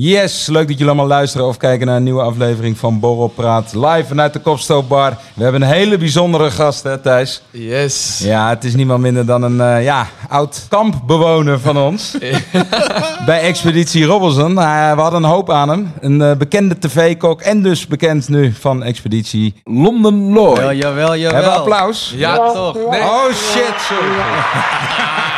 Yes, leuk dat jullie allemaal luisteren of kijken naar een nieuwe aflevering van Borrel Praat. Live vanuit de Kopstoopbar. We hebben een hele bijzondere gast, hè Thijs? Yes. Ja, het is niemand minder dan een eh, ja, oud kampbewoner van ons. Bij Expeditie Robinson. Nou, we hadden een hoop aan hem. Een eh, bekende tv-kok en dus bekend nu van Expeditie London Lloyd. Jawel, jawel, jawel. Hebben we applaus? Ja, toch. Nee. Oh shit, sorry. Ja,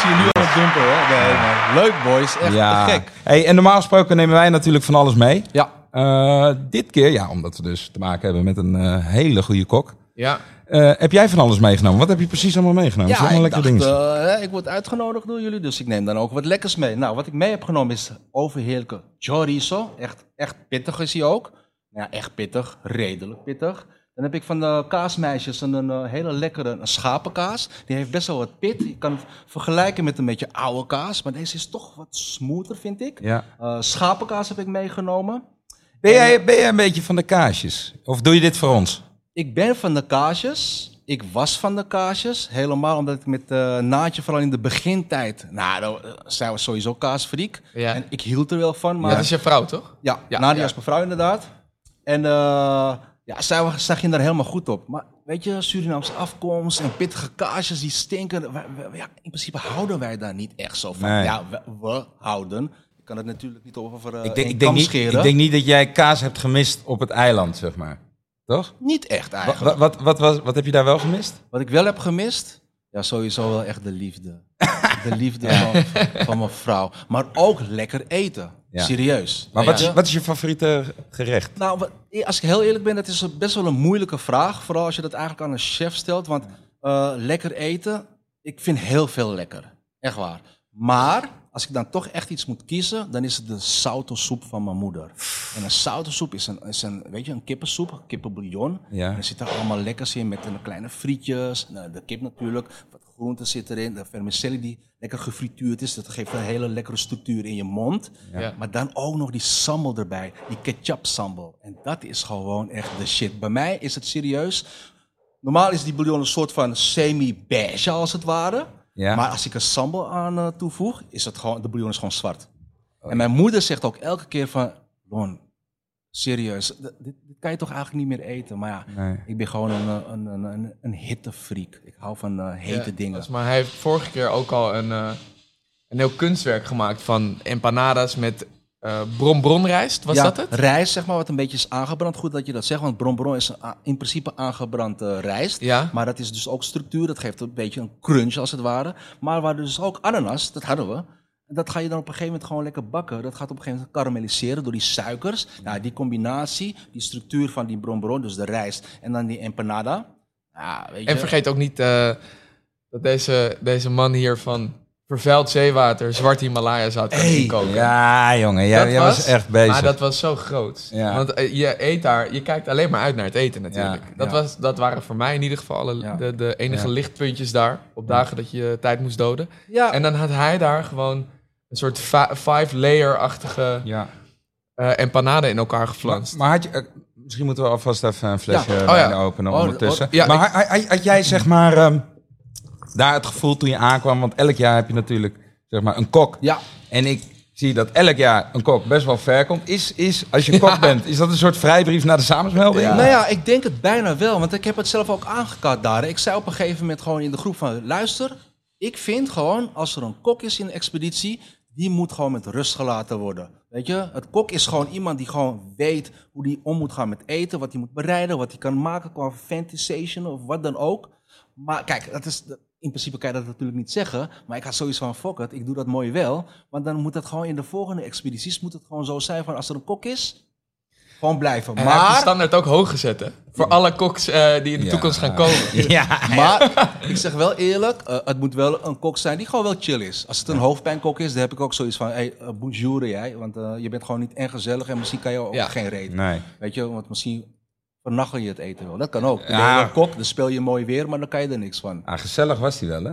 zie je nu al het. Nee, maar leuk boys. Echt Ja. gek. Hey, en normaal gesproken nemen wij natuurlijk van alles mee. Ja. Eh, dit keer, ja, omdat we dus te maken hebben met een eh, hele goede kok. Ja. Eh, heb jij van alles meegenomen? Wat heb je precies allemaal meegenomen? Ja, allemaal ik lekkere dacht, hè, ik word uitgenodigd door jullie, dus ik neem dan ook wat lekkers mee. Nou, wat ik mee heb genomen is overheerlijke chorizo. Echt, echt pittig is hij ook. Ja, echt pittig, redelijk pittig. Dan heb ik van de kaasmeisjes een, een, eh, hele lekkere een schapenkaas. Die heeft best wel wat pit. Je kan het vergelijken met een beetje oude kaas, maar deze is toch wat smoother, vind ik. Ja. Eh, schapenkaas heb ik meegenomen. Ben, jij, ben jij een beetje van de kaasjes? Of doe je dit voor ons? Ik ben van de kaasjes. Ik was van de kaasjes. Helemaal omdat ik met eh Naatje, vooral in de begintijd... Nou, dan, zij was sowieso kaasfriek. Ja. En ik hield er wel van. Maar Dat is je vrouw, toch? ja, Ja, Nadia ja. is mijn vrouw inderdaad. En eh, ja, zij, zij ging daar helemaal goed op. Maar weet je, Surinaamse afkomst en pittige kaasjes die stinken. ja, in principe houden wij daar niet echt zo van. Nee. Ja, we, we houden. Ik kan het natuurlijk niet over uh, ik, denk, ik, denk niet, ik denk niet dat jij kaas hebt gemist op het eiland, zeg maar. Toch? Niet echt Wat, eigenlijk. wat, wat, wat, wat heb je daar wel gemist? Wat ik wel heb gemist, ja, sowieso wel echt de liefde. De liefde van, van mijn vrouw. Maar ook lekker eten. Ja. Serieus. Maar wat is, je? wat is je favoriete gerecht? Nou, als ik heel eerlijk ben, dat is best wel een moeilijke vraag. Vooral als je dat eigenlijk aan een chef stelt. Want eh, lekker eten, ik vind heel veel lekker. Echt waar. Maar als ik dan toch echt iets moet kiezen, dan is het de sautosoep van mijn moeder. En een sautosoep is een, is een, weet je, een kippensoep, een kippenbouillon. Ja. En er zitten allemaal lekkers in met een kleine frietjes, nou, de kip natuurlijk, wat groenten zit erin, de vermicelli die lekker gefrituurd is. Dat geeft een hele lekkere structuur in je mond. Ja. Maar dan ook nog die sambal erbij, die ketchup sambal. En dat is gewoon echt de shit. Bij mij is het serieus. Normaal is die bouillon een soort van semi-beige als het ware. Ja. Maar als ik er sambal aan eh, toevoeg, is het gewoon, de bouillon is gewoon zwart. En mijn moeder zegt ook elke keer van, Lon, serieus, dit, dit kan je toch eigenlijk niet meer eten. Maar ja, Nee. ik ben gewoon een, eh, een, een, een, een hittefreak. Ik hou van eh, hete Ja, dingen. Maar hij heeft vorige keer ook al een, eh, een heel kunstwerk gemaakt van empanadas met eh bron-bronrijst. Was ja, dat het? rijst, zeg maar, wat een beetje is aangebrand. Goed dat je dat zegt, want bronbron is in principe aangebrand eh, rijst. Ja. Maar dat is dus ook structuur, dat geeft een beetje een crunch als het ware. Maar waar dus ook ananas, dat hadden we. En Dat ga je dan op een gegeven moment gewoon lekker bakken. Dat gaat op een gegeven moment karamelliseren door die suikers. Nou, die combinatie, die structuur van die bronbron, dus de rijst en dan die empanada. Ja, weet je. En vergeet ook niet eh, dat deze, deze man hier van vervuild zeewater zwart Himalaya zout kan Hey. inkoken. Ja, jongen, jij, was, echt bezig. Maar dat was zo groot. Ja. Want eh, je eet daar, je kijkt alleen maar uit naar het eten natuurlijk. Ja, dat, ja. Was, dat waren voor mij in ieder geval alle, Ja. de, de enige Ja. lichtpuntjes daar. Op dagen dat je tijd moest doden. ja, En dan had hij daar gewoon een soort fi- five-layer-achtige ja. eh empanade in elkaar geflanst. maar had je, eh, misschien moeten we alvast even een flesje Ja. Oh, wijn ja. openen Oh, ondertussen. oh, ja, maar had, had- had jij zeg maar ehm, daar het gevoel toen je aankwam, want elk jaar heb je natuurlijk zeg maar een kok. ja. En ik zie dat elk jaar een kok best wel ver komt. Is, is als je kok bent, is dat een soort vrijbrief naar de samensmelding? Nou ja, ik denk het bijna wel, want ik heb het zelf ook aangekaart daar. Ik zei op een gegeven moment gewoon in de groep van, luister, ik vind gewoon als er een kok is in een expeditie, die moet gewoon met rust gelaten worden. Weet je, het kok is gewoon iemand die gewoon weet hoe die om moet gaan met eten, wat hij moet bereiden, wat hij kan maken qua fantasation of wat dan ook. Maar kijk, dat is, in principe kan je dat natuurlijk niet zeggen, maar ik had zoiets van, fuck it, ik doe dat mooi wel. Want dan moet het gewoon in de volgende expedities, moet het gewoon zo zijn van, als er een kok is, gewoon blijven. En hij heeft de Maar standaard ook hoog gezet, hè? Voor alle koks eh, die in de Ja. toekomst gaan komen. Ja, Maar ik zeg wel eerlijk, eh, het moet wel een kok zijn die gewoon wel chill is. Als het een hoofdpijnkok is, dan heb ik ook zoiets van, hey, uh, bonjour jij, want eh, je bent gewoon niet en gezellig en misschien kan je ook Ja. geen reden. nee. Weet je, want misschien vernachel je het eten wel. Dat kan ook. Dan Ja. ben je een kok, dan speel je mooi weer, maar dan kan je er niks van. Ah, gezellig was hij wel, hè?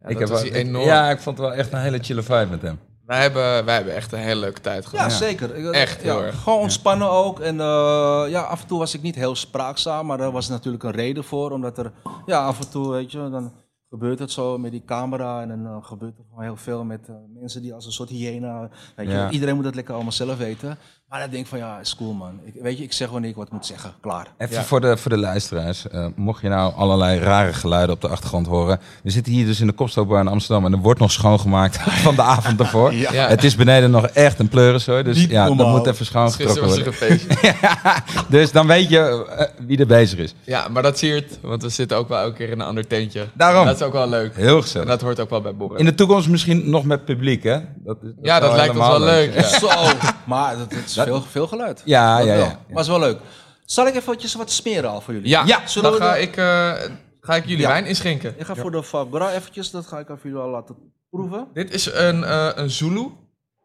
dat heb was wel- hij enorm. Ja, ik vond het wel echt een hele chille vibe met hem. Wij, hebben, wij hebben echt een hele leuke tijd gehad. Ja, zeker. Ik- Echt heel ja, erg. Gewoon ontspannen ook. En eh, ja, af en toe was ik niet heel spraakzaam, maar daar was natuurlijk een reden voor. Omdat er, ja, af en toe, weet je, dan gebeurt het zo met die camera. En dan eh, gebeurt er gewoon heel veel met eh, mensen die als een soort hyena, weet je. Ja. Iedereen moet dat lekker allemaal zelf weten. Maar dan denk ik van, ja, is cool man. Ik, weet je, ik zeg wanneer ik wat moet zeggen. Klaar. Even Ja. voor, de, voor de luisteraars. eh, mocht je nou allerlei rare geluiden op de achtergrond horen. We zitten hier dus in de Kopstookbar in Amsterdam. En er wordt nog schoongemaakt van de avond ervoor. Ja. Het is beneden nog echt een pleuris Dus Niet ja, dat moet even schoongetrokken Gisteren was er worden. een feestje. Dus dan weet je eh, wie er bezig is. Ja, maar dat siert, want we zitten ook wel elke keer in een ander tentje. Daarom. Dat is ook wel leuk. Heel En gezellig. dat hoort ook wel bij Borrel. In de toekomst misschien nog met publiek, hè? Dat, ja, dat lijkt ons wel leuk. Zo. Maar dat, dat is veel, veel geluid. Ja, ja, wel. ja. Maar is wel leuk. Zal ik eventjes wat smeren al voor jullie? Ja, Ja, zullen dan we ga de- ik, eh, ga ik jullie Ja. wijn inschenken. Ik ga voor de Fabra eventjes, dat ga ik even jullie al laten proeven. Dit is een, eh, een Zulu.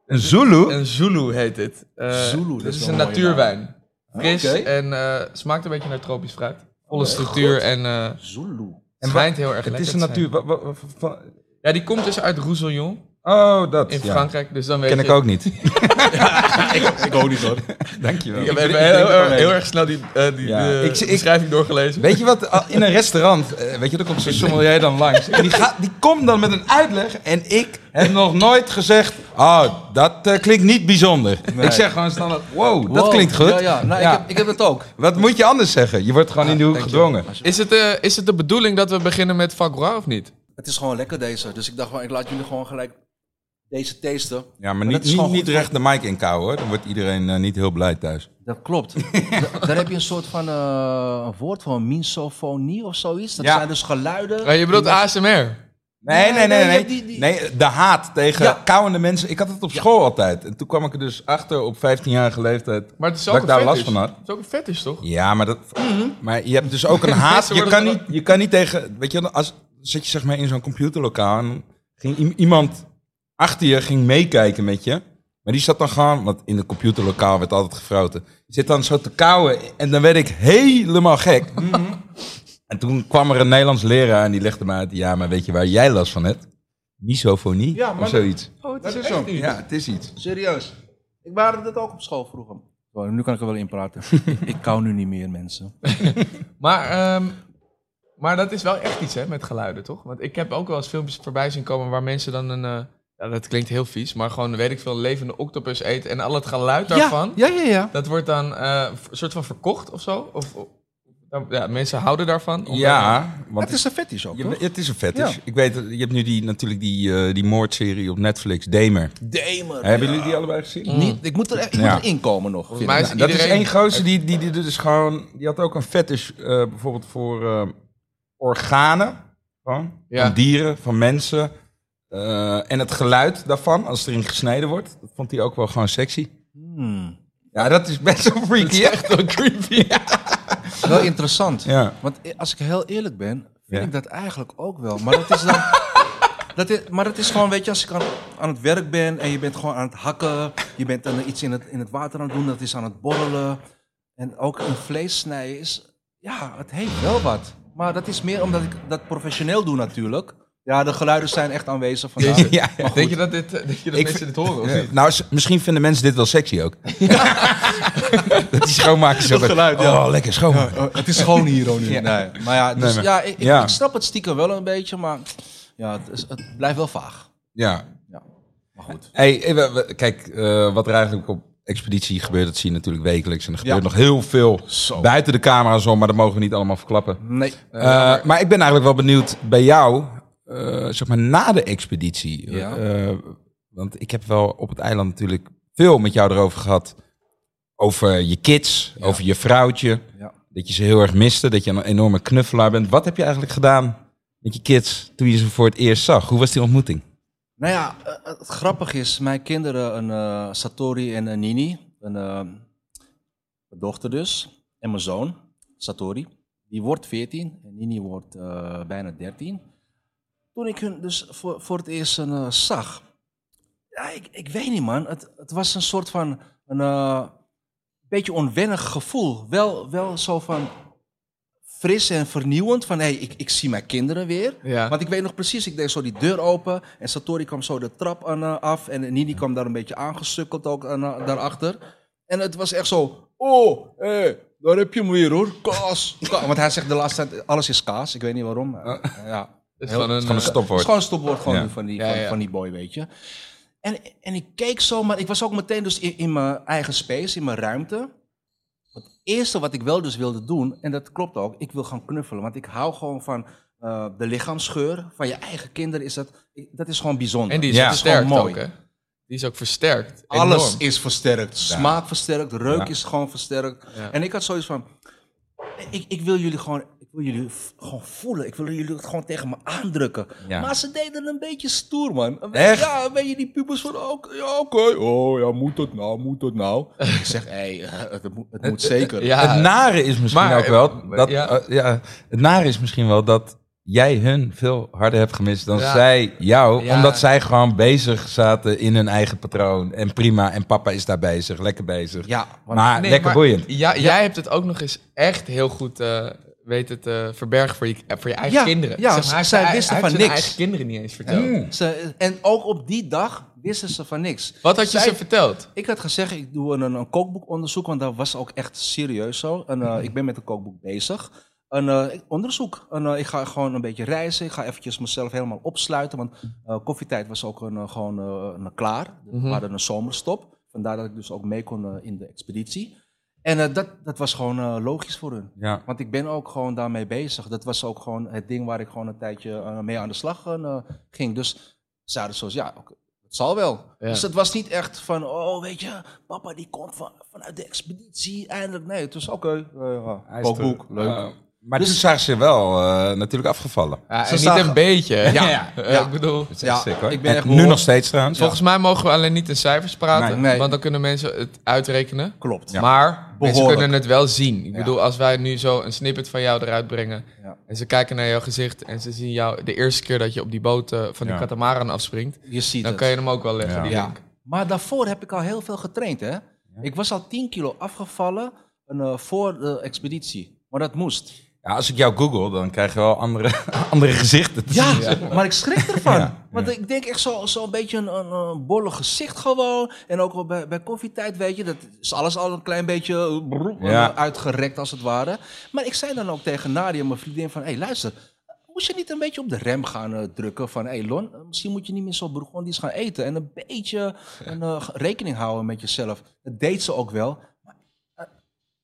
Een Zulu? Een Zulu heet dit. Eh, Zulu, Dit is een natuurwijn. Fris Oké. en eh, smaakt een beetje naar tropisch fruit. Volle structuur en eh Zulu. En schijnt heel erg Het lekker is een natuur... Ja, die komt dus uit Roussillon Oh, dat. in ja. Frankrijk. Dus dan weet Ken je... ik ook niet. Ik ook niet hoor. Dankjewel. Ik heb Ik even drink- ik heel, heel, erg snel die, eh, die Ja, de ik- ik- beschrijving doorgelezen. Weet je wat, al- in een restaurant, eh, weet je, dan komt zo'n sommelier dan langs. En die, gaat, die komt dan met een uitleg en ik heb nog nooit gezegd, oh, dat eh, klinkt niet bijzonder. Nee. Ik zeg gewoon standaard, wow, dat Wow. klinkt goed. Ja, ja. Nou, Ja. Ik, heb, ik heb het ook. Wat moet je anders zeggen? Je wordt gewoon in de hoek je. gedwongen. Is het, eh, is het de bedoeling dat we beginnen met Fagua of niet? Het is gewoon lekker deze. Dus ik dacht, ik laat jullie gewoon gelijk deze tasten. Ja, maar dat niet, niet, niet recht de mic inkouwen hoor. Dan wordt iedereen eh, niet heel blij thuis. Dat klopt. Da- Daar heb je een soort van eh, een woord voor, misofonie of zoiets. Dat Ja. zijn dus geluiden. Oh, je bedoelt ASMR? Nee, nee, nee, nee, nee. die- de haat tegen Ja. kauwende mensen. Ik had het op school altijd. En toen kwam ik er dus achter op 15-jarige leeftijd. Maar het is Dat ook ik een daar last van had. Het is ook een fetish, toch? Ja, maar, dat, maar je hebt dus ook een haat. Je kan, niet, je kan niet tegen. Weet je, als zit je zeg maar in zo'n computerlokaal en ging iemand achter je ging meekijken met je. Maar die zat dan gewoon, want in het computerlokaal werd altijd gefroten. Die zit dan zo te kauwen en dan werd ik helemaal gek. En toen kwam er een Nederlands leraar en die legde me uit. Ja, maar weet je waar jij last van hebt? Misofonie Ja, maar of zoiets. Oh, het Dat is zo. niet. Ja, het is iets. Serieus. Ik waren dat ook op school vroeger. Oh, nu kan ik er wel in praten. ik kou nu niet meer, mensen. Maar, ehm, maar dat is wel echt iets, hè, met geluiden, toch? Want ik heb ook wel eens filmpjes voorbij zien komen waar mensen dan een... eh, ja, dat klinkt heel vies, maar gewoon, weet ik veel, levende octopus eten. En al het geluid daarvan, Ja, ja, ja. dat wordt dan eh, een soort van verkocht of zo? Of, ja, mensen houden daarvan? Ja, want Het is een fetish ook, je- toch? het is een fetish. Ja. Ik weet, je hebt nu die, natuurlijk die, eh, die moordserie op Netflix, Damer. Damer. Hebben jullie die allebei gezien? Niet, ik moet er echt ik Ja. moet erin komen nog. Is dat is één gozer die, die, die, dus gewoon, die had ook een fetish eh, bijvoorbeeld voor eh, organen van, Ja. van dieren, van mensen. Eh, en het geluid daarvan, als erin gesneden wordt, dat vond hij ook wel gewoon sexy. Hmm. Ja, dat is best wel freaky. hè? echt wel creepy. Wel interessant. Ja. Want als ik heel eerlijk ben, vind Ja. ik dat eigenlijk ook wel. Maar dat is dan. dat is, maar dat is gewoon, weet je, als ik aan, aan het werk ben en je bent gewoon aan het hakken. Je bent dan iets in het, in het water aan het doen, dat is aan het borrelen. En ook een vlees snijden is. Ja, het heeft wel wat. Maar dat is meer omdat ik dat professioneel doe natuurlijk. Ja, de geluiden zijn echt aanwezig vandaag. Ja, ja. Denk je dat, dit, eh, denk je dat mensen dit horen, of Ja, niet? nou, misschien vinden mensen dit wel sexy ook. dat die schoonmakers zo Dat geluid, ja. Oh, lekker schoonmaken. Oh, het is gewoon hier. Ja. Nee. Maar ja, dus, Nee, maar- ja, ik, ik- ja. ik snap het stiekem wel een beetje, maar ja, het, is, het blijft wel vaag. Ja. Maar goed. Hey, we- kijk, eh, wat er eigenlijk op expeditie gebeurt, dat zie je natuurlijk wekelijks. En er gebeurt Ja. nog heel veel Zo. buiten de camera's om, maar dat mogen we niet allemaal verklappen. Nee. Eh, maar ik ben eigenlijk wel benieuwd bij jou, eh, zeg maar na de expeditie. Ja. Eh, want ik heb wel op het eiland natuurlijk veel met jou erover gehad. Over je kids, Ja. over je vrouwtje. Ja. Dat je ze heel erg miste, dat je een enorme knuffelaar bent. Wat heb je eigenlijk gedaan met je kids toen je ze voor het eerst zag? Hoe was die ontmoeting? Nou ja, eh, het grappige is, mijn kinderen, een eh, Satori en een Nini, een eh, dochter dus, en mijn zoon, Satori, die wordt 14 en Nini wordt eh, bijna 13. Toen ik hun dus voor, voor het eerst eh, zag, ja, ik, ik weet niet man, het, het was een soort van een eh, beetje onwennig gevoel. Wel, wel zo van fris en vernieuwend. Van, hé, hey, ik, ik zie mijn kinderen weer. Ja. Want ik weet nog precies, ik deed zo die deur open. En Satori kwam zo de trap aan, eh, af. En Nini kwam daar een beetje aangesukkeld ook aan, daarachter. En het was echt zo, oh, hé, daar heb je hem weer hoor, kaas. Ka- Want hij zegt de laatste tijd, alles is kaas. Ik weet niet waarom. Ja. Het is Heel- gewoon een, gewoon stopwoord. is gewoon een stopwoord gewoon Ja. van, die, Ja, van, ja. van die boy, weet je. En, en ik keek zo, maar ik was ook meteen dus in, in mijn eigen space, in mijn ruimte. Het eerste wat ik wel dus wilde doen, en dat klopt ook, ik wil gaan knuffelen. Want ik hou gewoon van eh, de lichaamsgeur van je eigen kinderen. Is dat, dat is gewoon bijzonder. En die is Ja. versterkt Gewoon ook, mooi. hè? Die is ook versterkt. Alles is versterkt. Smaak versterkt, reuk Ja. is gewoon versterkt. Ja. En ik had zoiets van, ik, ik wil jullie gewoon, wil jullie gewoon voelen. Ik wil jullie het gewoon tegen me aandrukken. Ja. Maar ze deden een beetje stoer, man. Echt? Ja, een beetje die pubers van, oké, ja, oké. Oh, ja, moet dat nou, moet dat nou? ik zeg, hé, het, moet, het moet zeker. Ja, het nare is misschien maar, ook wel eh, dat, ja. eh, ja, het nare is misschien wel dat jij hun veel harder hebt gemist dan Ja. zij jou, Ja. omdat zij gewoon bezig zaten in hun eigen patroon en prima en papa is daar bezig, lekker bezig. Ja, maar Nee, lekker maar boeiend. Ja, Jij hebt het ook nog eens echt heel goed eh, weten te verbergen voor je, eh, voor je eigen Ja, kinderen. ja, Zeg maar, hij zij wisten hij van niks. eigen kinderen niet eens verteld. Mm. Ze, en ook op die dag wisten ze van niks. Wat had je Zij- ze verteld? Ik had gezegd, ik doe een, een kookboekonderzoek, want dat was ook echt serieus zo. En, Mhm. eh, ik ben met een kookboek bezig. Een eh, onderzoek. En, eh, ik ga gewoon een beetje reizen. Ik ga eventjes mezelf helemaal opsluiten. Want eh, koffietijd was ook een, eh, gewoon eh, een klaar. Mhm. We hadden een zomerstop. Vandaar dat ik dus ook mee kon eh, in de expeditie. En eh, dat, dat was gewoon eh, logisch voor hun. Ja. Want ik ben ook gewoon daarmee bezig. Dat was ook gewoon het ding waar ik gewoon een tijdje eh, mee aan de slag eh, ging. Dus ze hadden zoals, ja, oké, het zal wel. Ja. Dus het was niet echt van, oh, weet je, papa die komt van, vanuit de expeditie, eindelijk. Nee, het was oké, eh, kookboek, er. leuk. Maar Dus- toen zagen ze wel eh, natuurlijk afgevallen. Ja, Ze niet zagen- een beetje. hè? Ja, Eh, ja. Ik bedoel, Dat is echt Ja, sick, hoor. ik ben En echt nu nog steeds trouwens. volgens mij mogen we alleen niet in cijfers praten. Nee. Nee. Want dan kunnen mensen het uitrekenen. Klopt. Maar mensen Behoorlijk. kunnen het wel zien. Ik Ja. bedoel, als wij nu zo een snippet van jou eruit brengen. Ja. En ze kijken naar jouw gezicht. En ze zien jou de eerste keer dat je op die boot eh, van die Ja. katamaran afspringt. Je ziet Dan het. kan je hem ook wel leggen, Ja. die Ja. link. Maar daarvoor heb ik al heel veel getraind, hè. Ik was al 10 kilo afgevallen eh, voor de expeditie. Maar dat moest. Ja, als ik jou google, dan krijg je wel andere, andere gezichten te Ja, maar ik schrik ervan. Ja, Want ja. ik denk echt zo'n zo een beetje een, een, een bolle gezicht gewoon. En ook wel bij, bij koffietijd, weet je. Dat is alles al een klein beetje eh, uitgerekt als het ware. Maar ik zei dan ook tegen Nadia, mijn vriendin, van... Hé, hey, luister. Moest je niet een beetje op de rem gaan eh, drukken van... Hé, hey, Lon, eh, misschien moet je niet meer zo Burgondisch gaan eten. En een beetje een, rekening houden met jezelf. Dat deed ze ook wel.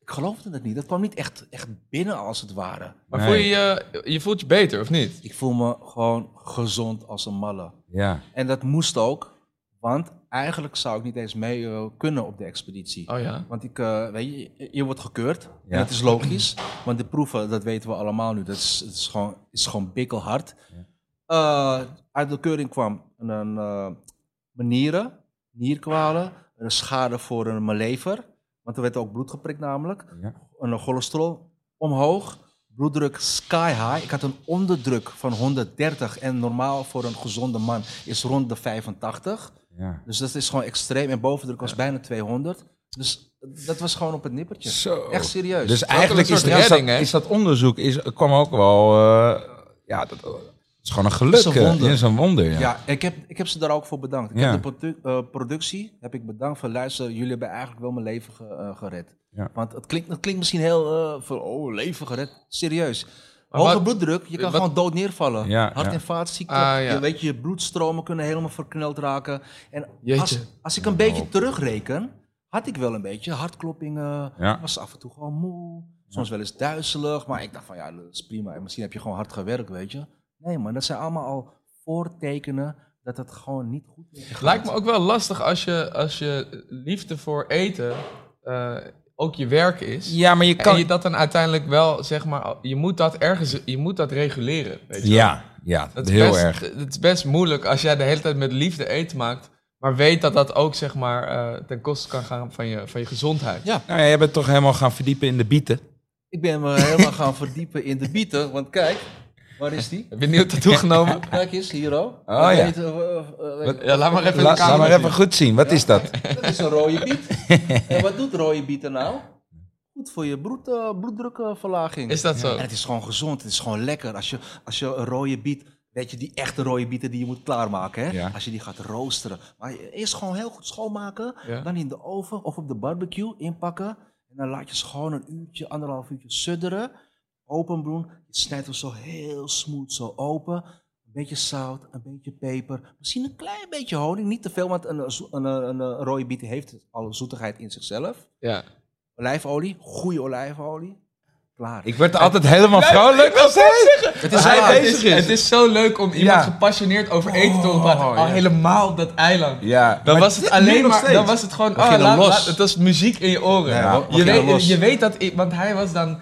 Ik geloofde het niet. Dat kwam niet echt, echt binnen als het ware. Maar Nee. voel je, je, je voelt je beter, of niet? Ik voel me gewoon gezond als een malle. Ja. En dat moest ook, want eigenlijk zou ik niet eens mee eh, kunnen op de expeditie. Oh ja. Want ik, eh, weet je, je wordt gekeurd. Ja. En dat is logisch. Want de proeven, dat weten we allemaal nu. Dat is, het is, gewoon, is gewoon bikkelhard. Eh, uit de keuring kwam een, een eh, mijn nieren, nierkwalen, een schade voor een, mijn lever. Want er werd ook bloed geprikt namelijk. Ja. Een cholesterol omhoog. Bloeddruk sky high. Ik had een onderdruk van 130 en normaal voor een gezonde man is rond de 85. ja. Dus dat is gewoon extreem. En bovendruk was bijna 200. Dus dat was gewoon op het nippertje. Zo. Echt serieus. Dus eigenlijk is, dat, redding, hè? is dat onderzoek is, kwam ook wel... eh, ja, dat, is gewoon een geluk. Het is een eh. wonder. Het is een wonder, ja. ja, ik heb, ik heb ze daar ook voor bedankt. Ik Ja. heb de produ- eh, productie heb ik bedankt van luister, jullie hebben eigenlijk wel mijn leven ge- eh, gered. Ja. Want het klinkt, het klinkt misschien heel eh, van oh, leven gered. Serieus. Maar Hoge wat- bloeddruk, je kan wat- gewoon dood neervallen. Ja, Hart- ja. en vaatziekte. Ah, ja. je, weet je, je bloedstromen kunnen helemaal verkneld raken. En Jeetje. als, als ik een beetje terugreken, had ik wel een beetje hartkloppingen. Ja. Was af en toe gewoon moe. Soms wel eens duizelig. Maar ik dacht van ja, dat is prima. En misschien heb je gewoon hard gewerkt, weet je. Nee man, dat zijn allemaal al voortekenen dat het gewoon niet goed gaat. Lijkt me ook wel lastig als je, als je liefde voor eten eh, ook je werk is. Ja, maar je kan... En je dat dan uiteindelijk wel, zeg maar, je moet dat ergens, je moet dat reguleren. Weet je wel. ja, ja, Dat is heel best, erg. Het is best moeilijk als jij de hele tijd met liefde eten maakt, maar weet dat dat ook, zeg maar, eh, ten koste kan gaan van je, van je gezondheid. Ja, Nou, ja, jij bent toch helemaal gaan verdiepen in de bieten? ik ben me helemaal gaan verdiepen in de bieten. Want kijk, waar is die? Heb je een nieuw tattoo genomen? Kijk eens, hier ook. Oh, ja. ja. Ja, laat maar even La- laat maar even goed zien. Wat is dat? Dat is een rode biet. en wat doet rode bieten nou? goed voor je bloed, eh, bloeddrukverlaging. Is dat zo? En het is gewoon gezond, het is gewoon lekker. Als je, als je een rode biet, weet je, die echte rode bieten die je moet klaarmaken. Hè? Ja. Als je die gaat roosteren. Maar eerst gewoon heel goed schoonmaken. Ja. Dan in de oven of op de barbecue inpakken. En dan laat je ze gewoon een uurtje, anderhalf uurtje sudderen. Openbroen. Je snijdt hem zo heel smooth zo open. Een beetje zout, een beetje peper. Misschien een klein beetje honing. Niet te veel, want een, een, een, een, een rode biet heeft alle zoetigheid in zichzelf. Ja. Olijfolie, goede olijfolie. Klaar. Ik werd er altijd helemaal vrolijk als hij, Het is, hij het, bezig is, is. het is zo leuk om iemand Ja. gepassioneerd over eten te horen praten. Oh, Al ja. helemaal op dat eiland. Ja, Dan maar was het alleen maar, dan was het gewoon, oh, laat, los. laat- het was muziek in je oren. Ja, je, weet, je weet dat, ik- want hij was dan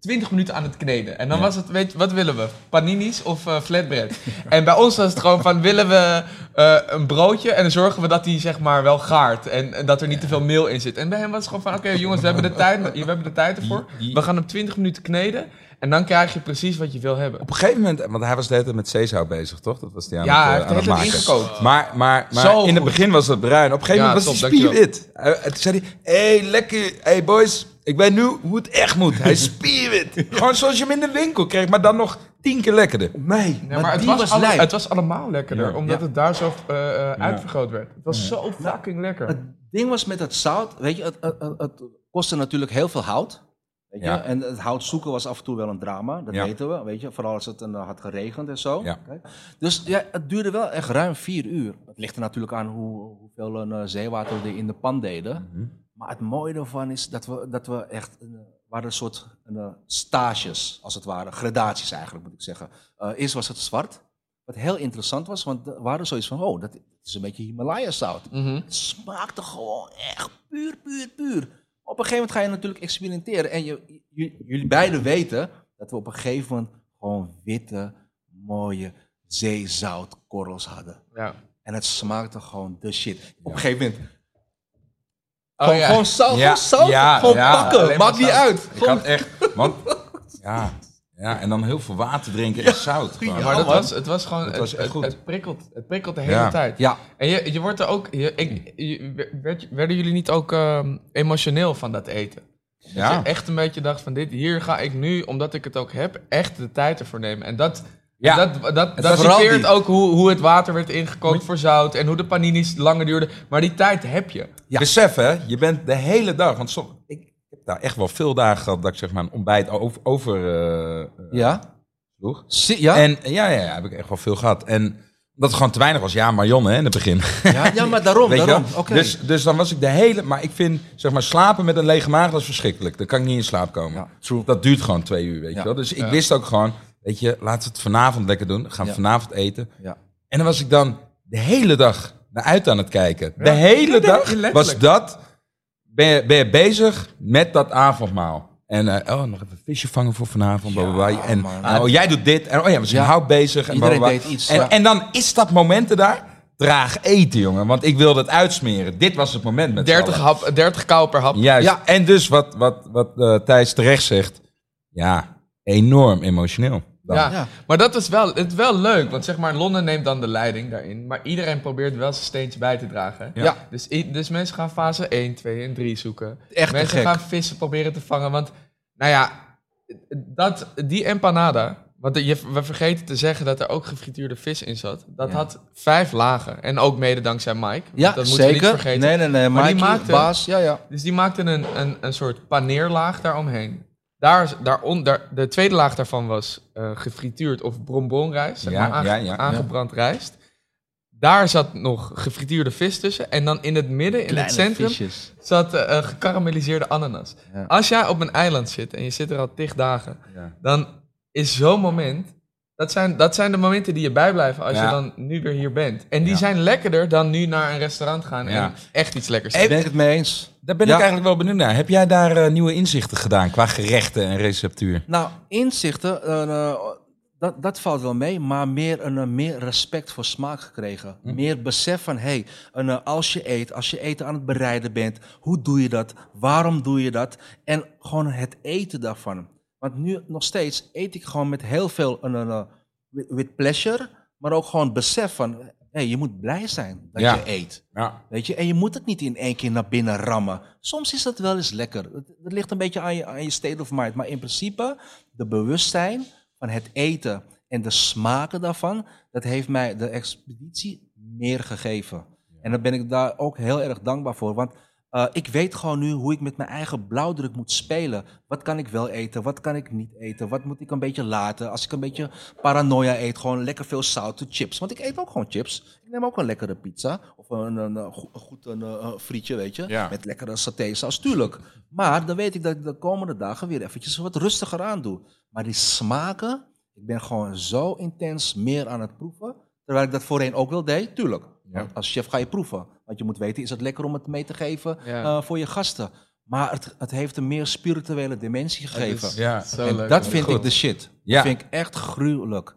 20 minuten aan het kneden. En dan was het, weet je, wat willen we? Paninis of eh, flatbread? en bij ons was het gewoon van, willen we eh, een broodje en dan zorgen we dat die zeg maar wel gaart. En, en dat er niet te veel meel in zit. En bij hem was het gewoon van, oké jongens, we hebben de tijd, we hebben de tijd ervoor. We gaan hem 20 minuten kneden. En dan krijg je precies wat je wil hebben. Op een gegeven moment, want hij was de hele tijd met zeezout bezig, toch? Dat was die aan Ja, het, hij eh, heeft aan het tijd maken. ingekookt. Maar, maar, maar Zo in het begin was het bruin. Op een gegeven Ja, moment was top, hij. Uh, toen zei hij, hey, lekker, hey boys, ik weet nu hoe het echt moet. Hij is spierwit. Gewoon zoals je hem in de winkel kreeg, maar dan nog tien keer lekkerder. Nee, Ja, maar het, die was was alle- lijp. het was allemaal lekkerder, Ja. omdat Ja. het daar zo eh, eh, uitvergroot werd. Het was zo fucking lekker. Het ding was met het zout, weet je, het, het, kostte natuurlijk heel veel hout. Weet je? Ja. En het hout zoeken was af en toe wel een drama, dat Ja. weten we. Weet je? Vooral als het een, had geregend en zo. Dus ja, het duurde wel echt ruim vier uur. Het ligt er natuurlijk aan hoe, hoeveel een, eh, zeewater we er in de pan deden. Mhm. Maar het mooie ervan is dat we, dat we echt, een, eh, waren een soort een, eh, stages, als het ware. Gradaties eigenlijk, moet ik zeggen. Eh, eerst was het zwart. Wat heel interessant was, want we waren zoiets van, oh, dat is een beetje Himalaya-zout. Mhm. Het smaakte gewoon echt puur, puur, puur. Op een gegeven moment ga je natuurlijk experimenteren. En je, jullie beiden weten dat we op een gegeven moment gewoon witte, mooie zeezoutkorrels hadden. Ja. En het smaakte gewoon de shit. Op een gegeven moment. Oh, gewoon, ja. gewoon zout, Ja, gewoon zout. ja, gewoon ja, pakken. Maakt niet uit. Ik had echt, want, ja, ja, en dan heel veel water drinken en zout. Gewoon. Maar dat man. was, het was gewoon, Het het, was echt het, goed. het prikkelt, het prikkelt de hele Ja. tijd. Ja, En je, je wordt er ook, je, ik, je- werd, werden jullie niet ook ehm, emotioneel van dat eten? Dat Ja. je echt een beetje dacht van dit, hier ga ik nu, omdat ik het ook heb, echt de tijd ervoor nemen. En dat, Ja. dat, dat, dat typeert ook hoe, hoe het water werd ingekookt voor zout en hoe de paninis langer duurden. Maar die tijd heb je. Ja. Besef hè, je bent de hele dag, want som, ik heb daar echt wel veel dagen gehad dat ik zeg maar een ontbijt over, over eh, ja. sloeg. Ja? En ja, ja, ja, heb ik echt wel veel gehad. En dat het gewoon te weinig was. Ja, Marion hè, in het begin. ja, ja, maar daarom, daarom. Oké. Dus, dus dan was ik de hele... Maar ik vind, zeg maar, slapen met een lege maag, dat is verschrikkelijk. Dan kan ik niet in slaap komen. Ja, true. Dat duurt gewoon twee uur, weet Ja. je wel. Dus ik Ja. wist ook gewoon, weet je, laten we het vanavond lekker doen. Gaan we Ja. vanavond eten. Ja. En dan was ik dan de hele dag naar uit aan het kijken. De Ja. hele Ja, dag was dat... Ben je, ben je bezig met dat avondmaal. En eh, oh, nog even visje vangen voor vanavond. bla. En man. oh, jij doet dit. En oh ja, we zijn Ja. hout bezig. En, Iedereen deed iets, En, ja. en dan is dat momenten daar. Draag eten, jongen. Want ik wilde het uitsmeren. Dit was het moment met z'n 30, allen. hap, 30 kou per hap. Juist. Ja. En dus wat, wat, wat eh, Thijs terecht zegt. Ja, enorm emotioneel. Dan. Ja, Ja. maar dat is wel, het is wel leuk, want zeg maar, Londen neemt dan de leiding daarin, maar iedereen probeert wel zijn steentje bij te dragen. Ja. Ja. Dus, dus mensen gaan fase 1, 2 en 3 zoeken. Echt mensen gek. gaan vissen proberen te vangen, want nou ja, dat, die empanada, want je, we vergeten te zeggen dat er ook gefrituurde vis in zat, dat Ja. had vijf lagen. En ook mede dankzij Mike, Ja, dat moeten we zeker. niet vergeten. Nee, nee, nee. Maar die Mikey, maakte- baas, ja, ja. Dus die maakten een, een, een soort paneerlaag daaromheen. Daar, daar, de tweede laag daarvan was eh, gefrituurd of bonbonrijst, zeg Ja, maar, aange- ja, ja, aangebrand rijst. Daar zat nog gefrituurde vis tussen. En dan in het midden, in het centrum, visjes. zat eh, gekarameliseerde ananas. Als jij op een eiland zit en je zit er al tig dagen, dan is zo'n moment... Dat zijn, dat zijn de momenten die je bijblijven als Ja. je dan nu weer hier bent. En die Ja. zijn lekkerder dan nu naar een restaurant gaan Ja. en echt iets lekkers Daar ben ik het mee eens. Daar ben Ja. ik eigenlijk wel benieuwd naar. Heb jij daar eh, nieuwe inzichten gedaan qua gerechten en receptuur? Nou, inzichten, eh, eh, dat, dat valt wel mee, maar meer, een, meer respect voor smaak gekregen. Hm. Meer besef van, hé, hey, als je eet, als je eten aan het bereiden bent, hoe doe je dat? Waarom doe je dat? En gewoon het eten daarvan. Want nu nog steeds eet ik gewoon met heel veel een, een, eh, with, with pleasure, maar ook gewoon besef van, hey, je moet blij zijn dat Ja. je eet. Ja. Weet je? En je moet het niet in één keer naar binnen rammen. Soms is dat wel eens lekker. Het, het ligt een beetje aan je, aan je state of mind. Maar in principe, de bewustzijn van het eten en de smaken daarvan, dat heeft mij de expeditie meer gegeven. En daar ben ik daar ook heel erg dankbaar voor. Want eh, ik weet gewoon nu hoe ik met mijn eigen blauwdruk moet spelen. Wat kan ik wel eten? Wat kan ik niet eten? Wat moet ik een beetje laten? Als ik een beetje paranoia eet, gewoon lekker veel zoute chips. Want ik eet ook gewoon chips. Ik neem ook een lekkere pizza. Of een, een, een go- een goed een, eh, frietje, weet je. Ja. Met lekkere satésaus, tuurlijk. Maar dan weet ik dat ik de komende dagen weer eventjes wat rustiger aan doe. Maar die smaken, ik ben gewoon zo intens meer aan het proeven. Terwijl ik dat voorheen ook wel deed, tuurlijk. Ja. Als chef ga je proeven. Want je moet weten, is het lekker om het mee te geven Ja. eh, voor je gasten. Maar het, het heeft een meer spirituele dimensie gegeven. Ja. Zo en leuk. dat vind Goed. ik de shit. Ja. Dat vind ik echt gruwelijk.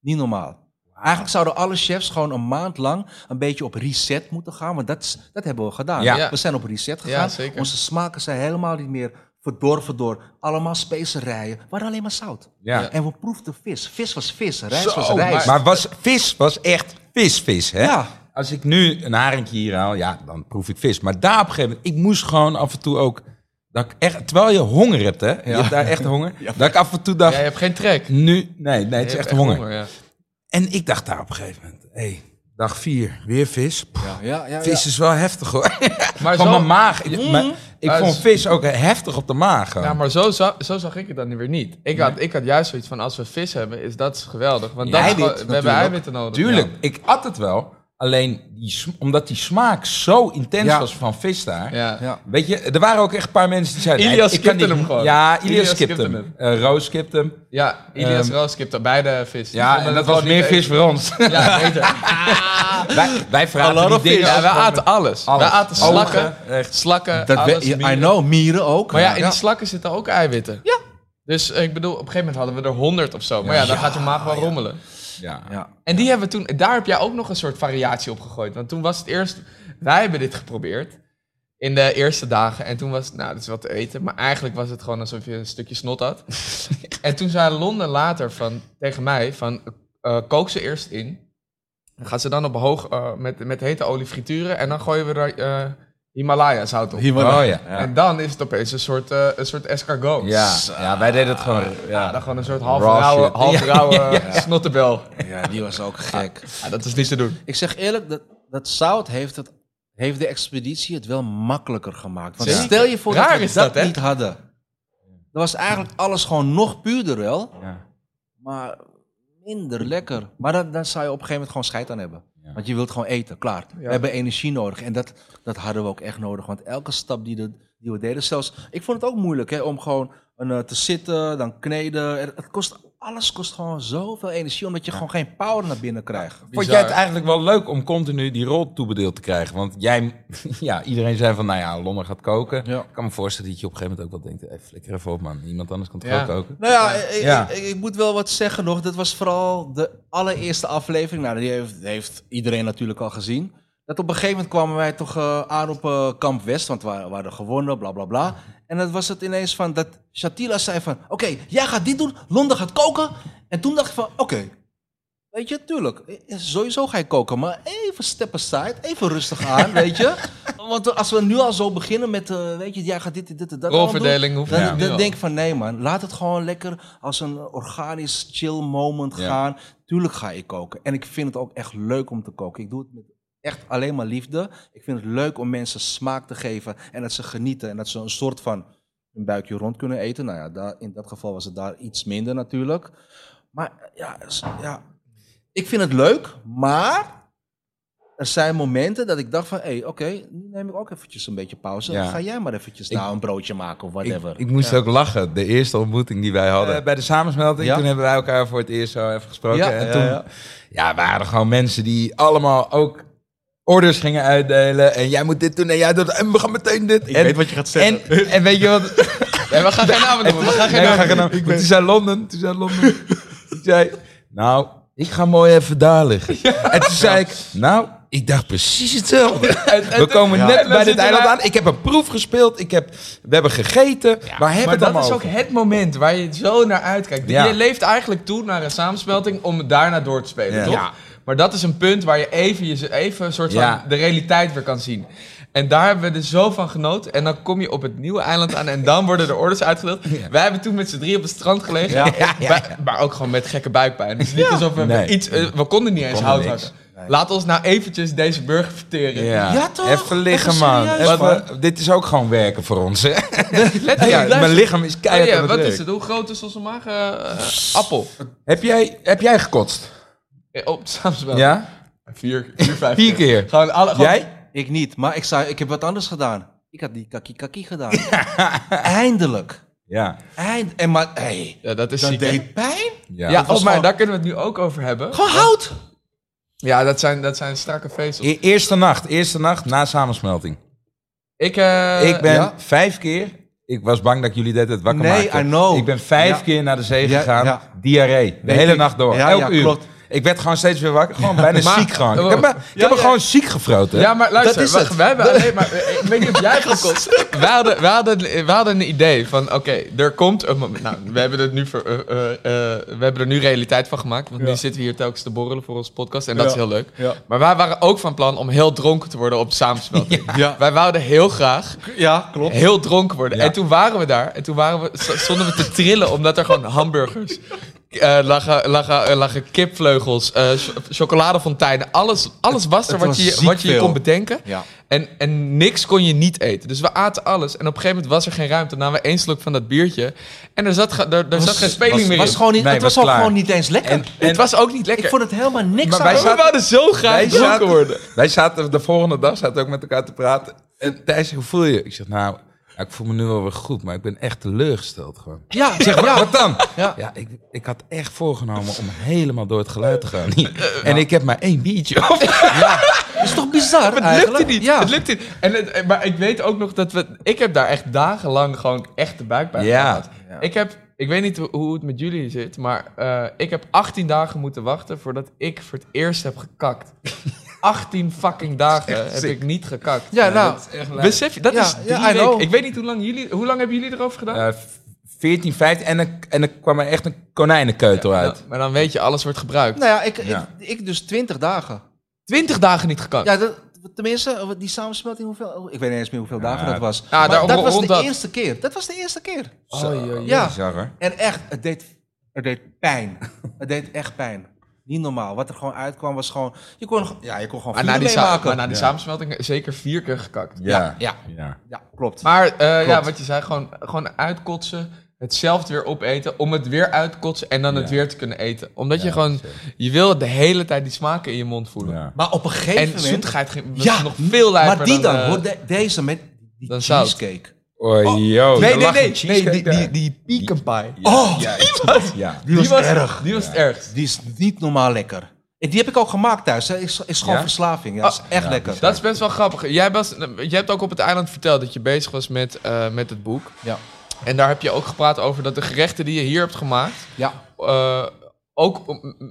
Niet normaal. Eigenlijk zouden alle chefs gewoon een maand lang een beetje op reset moeten gaan. Want dat, dat hebben we gedaan. Ja. We zijn op reset gegaan. Onze smaken zijn helemaal niet meer verdorven door allemaal specerijen. We hadden alleen maar zout. Ja. En we proefden vis. Vis was vis, rijst Zo, was rijst. Maar was, vis was echt vis, vis, hè? Ja. Als ik nu een haringje hier haal, ja, dan proef ik vis. Maar daar op een gegeven moment, ik moest gewoon af en toe ook... Dat ik echt, terwijl je honger hebt, hè? Je hebt daar echt honger. Dat ik af en toe dacht, Ja, je hebt geen trek. nu... Nee, nee, het Je is echt honger. ja. En ik dacht daar op een gegeven moment, hé, hey, dag vier, weer vis. Pff, Ja, ja, ja, vis is wel heftig, hoor. Maar Van zo- mijn maag. Ik, mijn- ik vond is- vis ook heftig op de maag. Ja, maar zo, zo zag ik het dan weer niet. Ik had, ik had juist zoiets van, als we vis hebben, is dat geweldig. Want dat we hebben eiwitten nodig. Tuurlijk, ik at het wel. Alleen, die, omdat die smaak zo intens Ja. was van vis daar. Ja. Ja. Weet je, er waren ook echt een paar mensen die zeiden... Ilias nee, ik kan skipte niet- hem gewoon. Ja, Ilias, skipte hem. Eh Roos skipte hem. Ja, Ilias Ehm, Roos skipte beide vis. Ja, en dat was meer vis voor ons. Ja, beter. wij, wij vragen lot die of dingen... ja, wij aten alles. alles. Wij aten slakken, Ogen, echt. slakken, Dat alles, we, I mieren. know, mieren ook. Maar ja, in die slakken zitten ook eiwitten. Ja. Dus ik bedoel, op een gegeven moment hadden we er honderd of zo. Maar ja, dan gaat je maag wel rommelen. Ja. Ja. En die hebben we toen, daar heb jij ook nog een soort variatie op gegooid. Want toen was het eerst, wij hebben dit geprobeerd in de eerste dagen. En toen was het, nou, dat is wat te eten. Maar eigenlijk was het gewoon alsof je een stukje snot had. en toen zei Londen later van, tegen mij van, eh, kook ze eerst in. Dan gaat ze dan op hoog, eh, met, met hete olie frituren. En dan gooien we er eh, Himalaya zout op. Oh ja. ja. En dan is het opeens een soort, eh, een soort escargot. Ja, ja, wij deden het gewoon... Ja, Ja. dan gewoon een soort half rauwe, half rauwe snottebel. ja, die was ook gek. Ja, dat is niet te doen. Ik zeg eerlijk, dat, dat zout heeft, het, heeft de expeditie het wel makkelijker gemaakt. Want Zeker. stel je voor Raar dat we is dat, dat, niet hadden. Dan was eigenlijk alles gewoon nog puurder wel, Ja. maar minder lekker. Maar dan, dan zou je op een gegeven moment gewoon scheid aan hebben. Ja. Want je wilt gewoon eten, klaar. We hebben energie nodig en dat, dat hadden we ook echt nodig. Want elke stap die, de, die we deden, zelfs... Ik vond het ook moeilijk hè, om gewoon een, eh, te zitten, dan kneden. Het kost, alles kost gewoon zoveel energie, omdat je gewoon geen power naar binnen krijgt. Vond Bizar. jij het eigenlijk wel leuk om continu die rol toebedeeld te krijgen? Want jij, ja, iedereen zei van, nou ja, Londen gaat koken. Ja. Ik kan me voorstellen dat je op een gegeven moment ook wel denkt, hey, flikker even op man, iemand anders kan toch Ja. ook koken? Nou ja, ik, Ja. Ik, ik moet wel wat zeggen nog. Dat was vooral de allereerste aflevering. Nou, die heeft, heeft iedereen natuurlijk al gezien. Dat op een gegeven moment kwamen wij toch eh, aan op eh, Kamp West, want we, waren- we hadden gewonnen, bla bla bla. En dan was het ineens van dat Shatila zei van, oké, jij gaat dit doen, Londen gaat koken. En toen dacht ik van, oké, weet je, tuurlijk, eh, sowieso ga je koken, maar even step aside, even rustig aan, weet je. Want als we nu al zo beginnen met, weet je, jij gaat dit, dit, dit, dat doen, Rolverdeling hoeft dan, dan denk ik van nee man, laat het gewoon lekker als een organisch chill moment Ja. gaan. Tuurlijk ga ik koken. En ik vind het ook echt leuk om te koken. Ik doe het met echt alleen maar liefde. Ik vind het leuk om mensen smaak te geven en dat ze genieten en dat ze een soort van een buikje rond kunnen eten. Nou ja, daar, in dat geval was het daar iets minder natuurlijk. Maar ja, ja, ik vind het leuk, maar er zijn momenten dat ik dacht van, hé, hey, oké, nu neem ik ook eventjes een beetje pauze. Ja. Ga jij maar eventjes Ik- nou een broodje maken of whatever. Ik, ik moest ook lachen, de eerste ontmoeting die wij hadden. bij de samensmelting, Ja. toen hebben wij elkaar voor het eerst zo even gesproken. Ja, en ja, toen ja. ja, waren gewoon mensen die allemaal ook orders gingen uitdelen. En jij moet dit doen en jij doet en we gaan meteen dit. Ik en, weet wat je gaat zeggen. En, en weet je wat? Nee, we gaan geen namen noemen. We gaan geen Nee, namen noemen. Toen zei Londen, toen zei Londen, die zei, nou, ik ga mooi even daar liggen. En toen zei ik, nou, Ik dacht precies hetzelfde. We komen Ja. net bij dit eiland aan. Ik heb een proef gespeeld. Ik heb, we hebben gegeten. Waar hebben Maar het dat is ook het moment waar je zo naar uitkijkt. Ja. Je leeft eigenlijk toe naar een samensmelting om daarna door te spelen, Ja. toch? Ja. Maar dat is een punt waar je even, je, even een soort van Ja. de realiteit weer kan zien. En daar hebben we er zo van genoten. En dan kom je op het nieuwe eiland aan en dan worden er orders uitgedeeld. Wij hebben toen met z'n drie op het strand gelegen. Ja, ja, ja. Maar ook gewoon met gekke buikpijn. Het is niet alsof we Nee. iets... eh, we konden niet eens hout hakken. Laat ons nou eventjes deze burger verteren. Ja. Ja, toch? Even liggen, Even man. Even- dit is ook gewoon werken voor ons. Hè? Let Ja, mijn lichaam is Oh keihard ja, aan het wat is het? Hoe groot is onze maag? Eh, eh, appel. Heb jij, heb jij gekotst? Eh, Op samensmelting. Ja? Vier, vier, vijf Vier keer. Gewoon alle, gewoon- Jij? Ik niet, maar ik, zou, ik heb wat anders gedaan. Ik had die kaki kaki gedaan. Eindelijk. Ja. Eind en maar, hey, Ja, dat is dat ziek. hè? deed pijn. Ja. Ja, oh, maar daar kunnen we het nu ook over hebben. Gewoon hout. Ja, dat zijn, dat zijn strakke vezels. E- eerste nacht. Eerste nacht na samensmelting. Ik, eh, ik ben ja. vijf keer... Ik was bang dat jullie dit het wakker Nee, maakten. I know. Ik ben vijf Ja. keer naar de zee gegaan. ja. Diarree. De Weet hele ik. nacht door. Ja, Elk ja, uur. klopt. Ik werd gewoon steeds weer wakker. Gewoon bijna Maar- ziek gewoon. Ik heb me, ik ja, heb me ja. gewoon ziek gefroten. Ja, maar luister, Dat is we, hebben alleen maar... Ik weet niet of jij gekotst. We hadden, we, hadden, we hadden een idee van, oké, er komt een moment... Nou, we hebben, het nu ver- eh, eh, eh, we hebben er nu realiteit van gemaakt. Want nu zitten we hier telkens te borrelen voor onze podcast. En dat is heel leuk. Ja. Maar wij waren ook van plan om heel dronken te worden op de samensmelting. Ja. Wij wouden heel graag Ja, klopt. heel dronken worden. Ja. En toen waren we daar. En toen waren we, st- stonden we te trillen omdat er gewoon hamburgers... eh lagen, lagen, eh, lagen kipvleugels, eh, ch- chocoladefonteinen. Alles, alles was er Het wat was je, wat je kon bedenken. Ja. En, en niks kon je niet eten. Dus we aten alles. En op een gegeven moment was er geen ruimte. Dan namen we één slok van dat biertje. En er zat, er, er zat geen speling was, meer was in. gewoon niet, Nee, het was was ook klaar. gewoon niet eens lekker. En- het was ook niet lekker. ik vond het helemaal niks Maar aan. wij we zaten- wouden zo graag Wij dronken worden. wij zaten de volgende dag zaten ook met elkaar te praten. En Thijs, hoe voel je? Ik zeg, nou, ja, ik voel me nu wel weer goed, maar ik ben echt teleurgesteld gewoon. Ja, zeg, ja. wat dan? Ja. Ja, ik, ik had echt voorgenomen om helemaal door het geluid te gaan. En ik heb maar één biertje op. Dat is toch bizar Maar het lukte niet. Ja. Het lukte niet. En het, maar ik weet ook nog dat we... Ik heb daar echt dagenlang gewoon echt de buik bij Ja. gehad. Ik heb... Ik weet niet hoe- het met jullie zit, maar eh, ik heb 18 dagen moeten wachten voordat ik voor het eerst heb gekakt. 18 fucking dagen heb ik niet gekakt. Ja, nou, Besef je, dat Ja, is drie ja, weken. Ik weet niet hoe lang jullie... Hoe lang hebben jullie erover gedaan? Eh, 14, 15 en, er- en er kwam er echt een konijnenkeutel uit. Nou, maar dan weet je, alles wordt gebruikt. nou ja, ik, Ja. Ik, ik dus 20 dagen. 20 dagen niet gekakt. Ja, dat, tenminste, die samensmelting, hoeveel, ik weet niet eens meer hoeveel dagen Ja. dat was. Ja, daar- dat was rond de dat. eerste keer. Dat was de eerste keer. Zo, Ja. hoor. En echt, het deed, het deed pijn. het deed echt pijn. Niet normaal. Wat er gewoon uitkwam was gewoon... Je kon, ja, je kon gewoon maar na die, maken. maar na die Ja. samensmelting zeker vier keer gekakt. Ja, ja. ja. Ja, klopt. Maar eh, ja, wat je zei, gewoon, gewoon uitkotsen, hetzelfde weer opeten, om het weer uitkotsen en dan het weer te kunnen eten. Omdat je gewoon, zeker. je wil de hele tijd die smaken in je mond voelen. Ja. Maar op een gegeven En moment... zoetigheid ging nog veel lijper maar die dan, eh, hoor, de- deze met die dan zout. Oh, yo. Nee, nee, nee, die, die, die pecan pie. Oh, Ja, ja. die was erg. Die was het ergst. Die is niet normaal lekker. Die heb ik ook gemaakt thuis. Hè. Is, is gewoon Ja? verslaving. Ja, is Ah, echt ja, lekker. Dat is best wel grappig. Jij, was, jij hebt ook op het eiland verteld dat je bezig was met, eh, met het boek. Ja. En daar heb je ook gepraat over dat de gerechten die je hier hebt gemaakt, Ja. eh, ook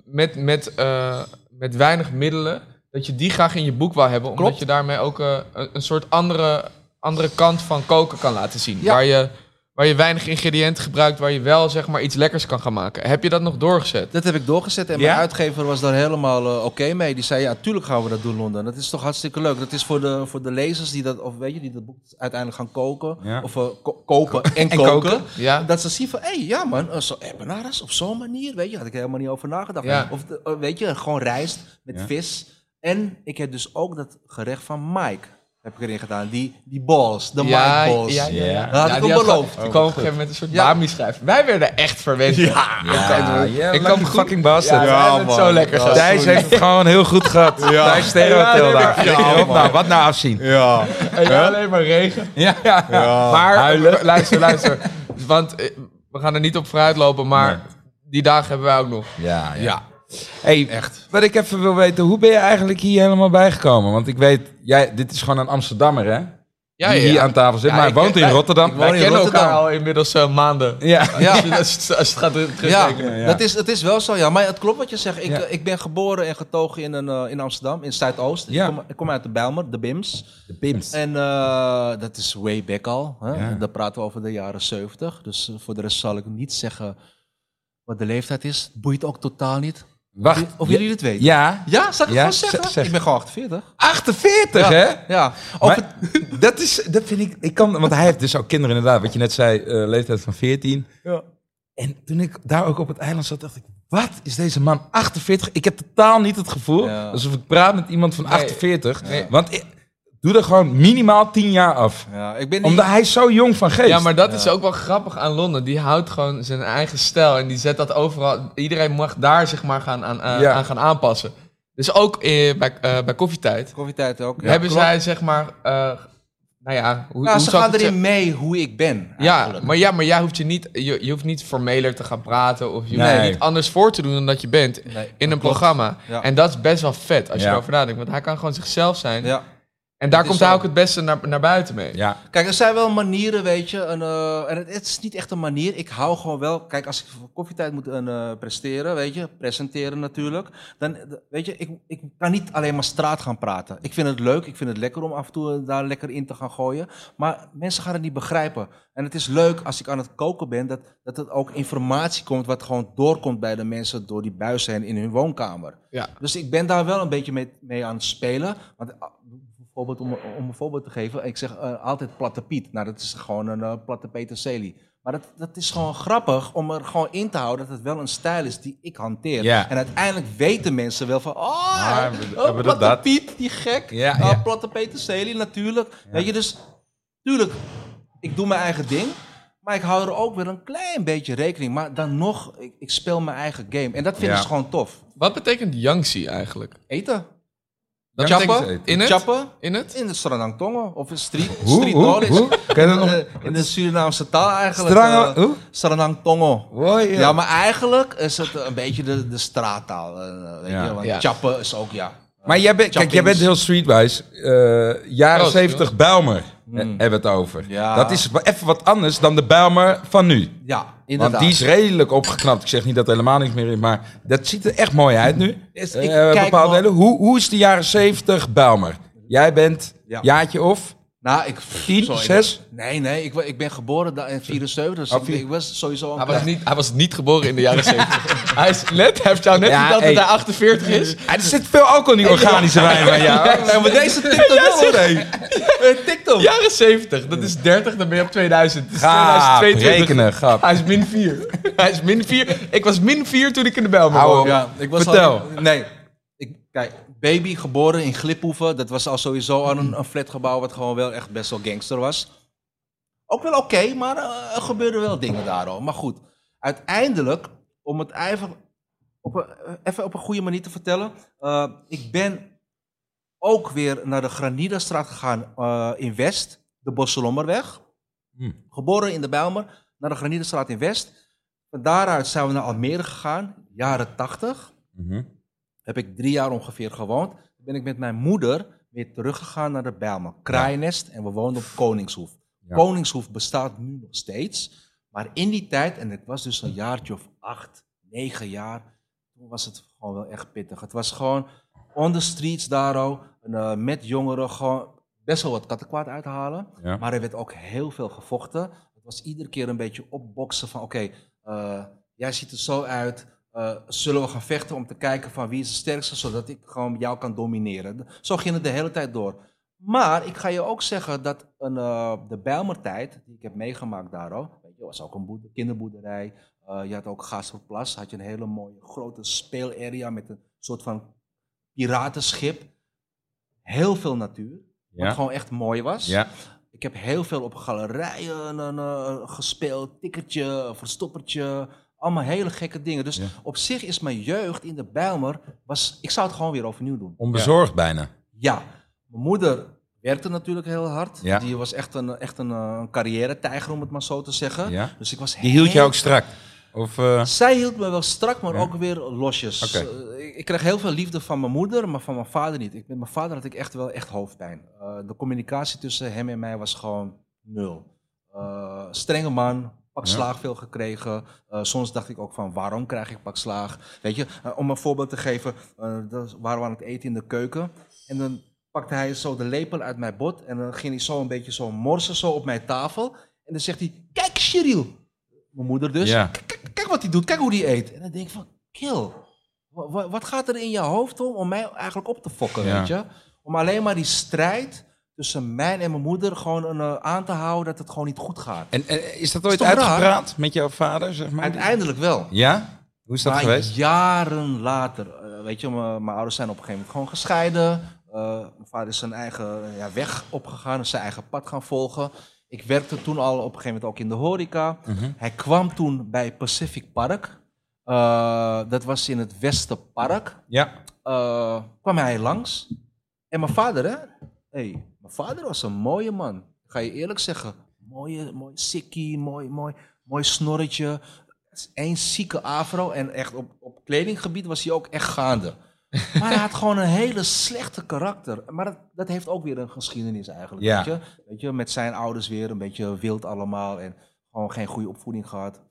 met, met, eh, met weinig middelen, dat je die graag in je boek wil hebben. Omdat je daarmee ook eh, een, een soort andere, andere kant van koken kan laten zien. Ja. Waar, je, waar je weinig ingrediënten gebruikt, waar je wel zeg maar iets lekkers kan gaan maken. Heb je dat nog doorgezet? Dat heb ik doorgezet en Ja? mijn uitgever was daar helemaal eh, oké mee. Die zei, ja, tuurlijk gaan we dat doen, Londen. Dat is toch hartstikke leuk. Dat is voor de, voor de lezers die dat, of weet je, die dat boek uiteindelijk gaan koken. Ja. Of eh, ko- kopen en, En koken. koken. Ja. Dat ze zien van, hé, ja man, uh, zo empanadas op zo'n manier, weet je. Had ik helemaal niet over nagedacht. Ja. Of, eh, weet je, gewoon rijst met Ja. vis. En ik heb dus ook dat gerecht van Mike, heb ik erin gedaan. Die, die balls, de Ja, balls. ja, ja. Dat had Ja, ik had beloofd. gewoon- Die kwam op een gegeven moment een soort Ja. bami schrijven. Wij werden echt verwend. Ja, Ja, ja, Ik ik kwam kom goed- fucking bastard. Ja, het zo lekker gehad. Thijs heeft het gewoon heel goed gehad. Thijs Ja, Hotel nee, daar. nou, wat nou afzien. Ja. En ja, alleen maar regen. Ja, ja. Maar Huilen. luister, luister. Want eh, we gaan er niet op vooruit lopen, maar Nee. die dagen hebben wij ook nog. Ja, ja. Hey, echt. Wat ik even wil weten, hoe ben je eigenlijk hier helemaal bijgekomen? Want ik weet, jij, dit is gewoon een Amsterdammer, hè? Ja, die ja. hier aan tafel zit. Ja, maar hij ik- woont in wij- Rotterdam. ik Wij woon in kennen Rotterdam. elkaar al inmiddels eh, maanden. ja. Ja. Als, als, het gaat. Ja, Ja, ja. Dat, is, het is wel zo, ja. Maar het klopt wat je zegt. Ik, Ja. eh, ik ben geboren en getogen in, een, eh, in Amsterdam, in Zuidoost. Ja. Ik, kom, ik kom uit de Bijlmer, de BIMS. De Pims. En eh, dat is way back al. Hè? Ja. Dan praten we over de jaren 70. Dus voor de rest zal ik niet zeggen wat de leeftijd is. Boeit ook totaal niet. Wacht. Of jullie het weten? Ja. Ja, zal ik Ja, het gewoon zeggen? zeg- zeg. Ik ben gewoon 48. 48, Ja. hè? Ja. Maar dat, is, dat vind ik... ik kan, want hij heeft dus ook kinderen inderdaad. Wat je net zei, eh, leeftijd van 14. Ja. En toen ik daar ook op het eiland zat, dacht ik... Wat is deze man 48? Ik heb totaal niet het gevoel Ja. alsof ik praat met iemand van Nee. 48. Nee. Want ik doe er gewoon minimaal 10 jaar af. ja, ik ben niet... Omdat hij is zo jong van geest. Ja, maar dat is ook wel grappig aan Londen. Die houdt gewoon zijn eigen stijl en die zet dat overal. Iedereen mag daar zich maar gaan aan, aan- Ja. aan gaan aanpassen. Dus ook eh, bij, eh, bij koffietijd Koffietijd ook. hebben klopt. zij zeg maar, eh, nou ja, hoe, Nou, hoe ze gaan erin mee hoe ik ben. Ja maar, ja, maar jij hoeft je niet, je, je hoeft niet formeler te gaan praten of je hoeft je niet anders voor te doen dan dat je bent Nee, in dat een klopt. programma. Ja. En dat is best wel vet als je erover nadenkt, want hij kan gewoon zichzelf zijn. Ja. En daar komt hij ook het beste naar, naar buiten mee. Ja. Kijk, er zijn wel manieren, weet je. En, eh, en het, het is niet echt een manier. Ik hou gewoon wel... Kijk, als ik voor koffietijd moet eh, presteren, weet je. Presenteren natuurlijk. Dan, weet je, ik, ik kan niet alleen maar straat gaan praten. Ik vind het leuk. Ik vind het lekker om af en toe eh, daar lekker in te gaan gooien. Maar mensen gaan het niet begrijpen. En het is leuk als ik aan het koken ben... dat, dat het ook informatie komt... wat gewoon doorkomt bij de mensen... door die buizen heen in hun woonkamer. Ja. Dus ik ben daar wel een beetje mee, mee aan het spelen. Want bijvoorbeeld, om, om een voorbeeld te geven, ik zeg eh, altijd platte Piet. Nou, dat is gewoon een eh, platte peterselie. Maar dat, dat is gewoon grappig om er gewoon in te houden dat het wel een stijl is die ik hanteer. Ja. En uiteindelijk weten mensen wel van, oh, ja, we- oh, platte dat? Piet, die gek. Ja, Ah, ja. Platte peterselie natuurlijk. Weet je, dus tuurlijk, ik doe mijn eigen ding. Maar ik hou er ook weer een klein beetje rekening. Maar dan nog, ik, ik speel mijn eigen game. En dat vinden Ja. ze gewoon tof. Wat betekent Yangtze eigenlijk? Eten. Dat Chappen. in het? Chappen. In het? In de Stranang Tongo. Of een street, street knowledge. Hoe? Nog- In, de- in de Surinaamse taal eigenlijk. Eh? Stranang Tongo. Hoi, Ja. maar eigenlijk is het een beetje de, de straattaal. eh, weet Ja. je? Want Ja. chappen is ook, ja. Maar jij bent, kijk, jij bent heel streetwise. Eh, jaren Proost, 70 Bijlmer eh, hebben we het over. Ja. Dat is even wat anders dan de Bijlmer van nu. Ja, inderdaad. Want die is redelijk opgeknapt. Ik zeg niet dat er helemaal niks meer is, maar dat ziet er echt mooi uit nu. Eh, ik kijk bepaalde wel- delen. Hoe, hoe is de jaren 70 Bijlmer? Jij bent Ja. jaartje of? Nou, ik... Tien, sorry, zes? Nee, nee. Ik, ik ben geboren da- in 74. Dus Oh, ik, vier- ik was sowieso... Hij was, niet, hij was niet geboren in de jaren 70. hij is net, hij heeft jou net Ja, verteld hey. dat hij 48 is. Er zit veel alcohol in die organische wijn van jou. Ja, maar deze tikt hem wel. Eh, Tikt hem. Jaren 70, dat is 30, dan ben je op 2000. Het is Gaap, 2022. rekenen, grap. Hij is min 4. hij is min 4. Ik was min 4 toen ik in de Bijlmer Hou woonde. op. Ja, ik was Vertel. al- nee, kijk, baby geboren in Gliphoeven. Dat was al sowieso al een, een flatgebouw wat gewoon wel echt best wel gangster was. Ook wel oké, maar eh, er gebeurden wel dingen daar al. Maar goed, uiteindelijk, om het even op een, eh, even op een goede manier te vertellen. eh, ik ben ook weer naar de Granida-straat gegaan in West, de Bosselommerweg. Hm. Geboren in de Bijlmer, naar de Granida-straat in West. Van daaruit zijn we naar Almere gegaan, jaren 80 Mhm. Heb ik drie jaar ongeveer gewoond. Toen ben ik met mijn moeder weer teruggegaan naar de Bijlmer. Kraaiennest en we woonden op Koningshoef. Koningshoef bestaat nu nog steeds. Maar in die tijd, en het was dus een jaartje of acht, negen jaar, toen was het gewoon wel echt pittig. Het was gewoon on the streets daar en, eh, met jongeren gewoon best wel wat kattenkwaad uithalen. Ja. Maar er werd ook heel veel gevochten. Het was iedere keer een beetje opboksen van oké, eh, jij ziet er zo uit. Eh, zullen we gaan vechten om te kijken van wie is de sterkste, zodat ik gewoon jou kan domineren. Zo ging het de hele tijd door. Maar ik ga je ook zeggen dat een, eh, de Bijlmertijd, die ik heb meegemaakt daar weet je, was ook een boerder- kinderboerderij. Eh, je had ook Gasperplas, had je een hele mooie grote speelarea met een soort van piratenschip. Heel veel natuur, wat Ja. gewoon echt mooi was. Ja. Ik heb heel veel op galerijen gespeeld, tikkertje, verstoppertje, allemaal hele gekke dingen. Dus Ja. op zich is mijn jeugd in de Bijlmer, was, ik zou het gewoon weer overnieuw doen. Onbezorgd bijna. Ja, mijn moeder werkte natuurlijk heel hard. Ja. Die was echt een, echt een, eh, een carrière-tijger, om het maar zo te zeggen. Ja. Dus ik was Die hield je ook strak. Of, eh, Zij hield me wel strak, maar Ja. ook weer losjes. Eh, ik, ik kreeg heel veel liefde van mijn moeder, maar van mijn vader niet. Ik, met mijn vader had ik echt wel echt hoofdpijn. De communicatie tussen hem en mij was gewoon nul. Strenge man, pak Ja. slaag veel gekregen. Eh, soms dacht ik ook van, waarom krijg ik pak slaag? Weet je, eh, om een voorbeeld te geven, eh, dat waren we aan het eten in de keuken. En dan pakte hij zo de lepel uit mijn bot en dan ging hij zo een beetje zo morsen zo op mijn tafel. En dan zegt hij, kijk Cheryl, mijn moeder dus, Ja. kijk, wat hij doet, kijk hoe hij eet. En dan denk ik van, kill, wa- wa- wat gaat er in je hoofd om om mij eigenlijk op te fokken, Ja. weet je? Om alleen maar die strijd tussen mij en mijn moeder gewoon een, eh, aan te houden dat het gewoon niet goed gaat. en, en is dat ooit raar? uitgepraat met jouw vader, zeg maar? Uiteindelijk wel. Ja? Hoe is dat maar geweest? jaren later, eh, weet je, mijn mijn ouders zijn op een gegeven moment gewoon gescheiden. Eh, mijn vader is zijn eigen ja, weg opgegaan, zijn eigen pad gaan volgen. Ik werkte toen al op een gegeven moment ook in de horeca. Mhm. Hij kwam toen bij Pacific Park. Dat was in het Westerpark. Ja. Kwam hij langs. En mijn vader, hè? hey, mijn vader was een mooie man. Ga je eerlijk zeggen. Mooie, mooi sikkie, mooi, mooi, mooi snorretje. Eén zieke afro. En echt op, op kledinggebied was hij ook echt gaande. Maar hij had gewoon een hele slechte karakter. Maar dat, dat heeft ook weer een geschiedenis eigenlijk. Ja. Weet, je? weet je, met zijn ouders weer een beetje wild allemaal. En gewoon geen goede opvoeding gehad.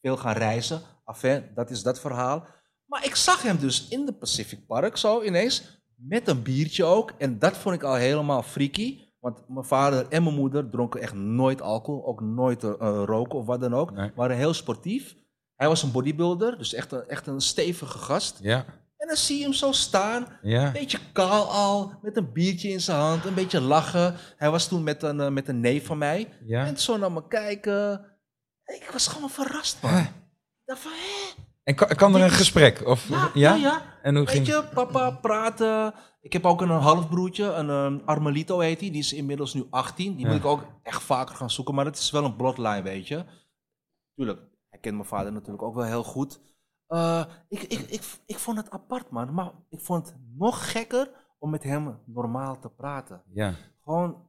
Veel gaan reizen. Enfin, dat is dat verhaal. Maar ik zag hem dus in de Pacific Park zo ineens. Met een biertje ook. En dat vond ik al helemaal freaky. Want mijn vader en mijn moeder dronken echt nooit alcohol. Ook nooit eh, roken of wat dan ook. Nee. Waren heel sportief. Hij was een bodybuilder. Dus echt een, echt een stevige gast. Ja. En dan zie je hem zo staan. Ja. Een beetje kaal al. Met een biertje in zijn hand. Een beetje lachen. Hij was toen met een, eh, met een neef van mij. Ja. En zo naar me kijken. Ik was gewoon verrast, man. Hè? Ik dacht van, hè? En kan, kan er een gesprek? Of, Ja, ja, ja. En hoe Weet ging je, papa, praten. Ik heb ook een halfbroertje, een, een Armelito heet hij. Die is inmiddels nu 18. Die Ja. moet ik ook echt vaker gaan zoeken. Maar het is wel een bloodline, weet je. Tuurlijk, hij kent mijn vader natuurlijk ook wel heel goed. Eh, ik, ik, ik, ik vond het apart, man. Maar ik vond het nog gekker om met hem normaal te praten. Ja. Gewoon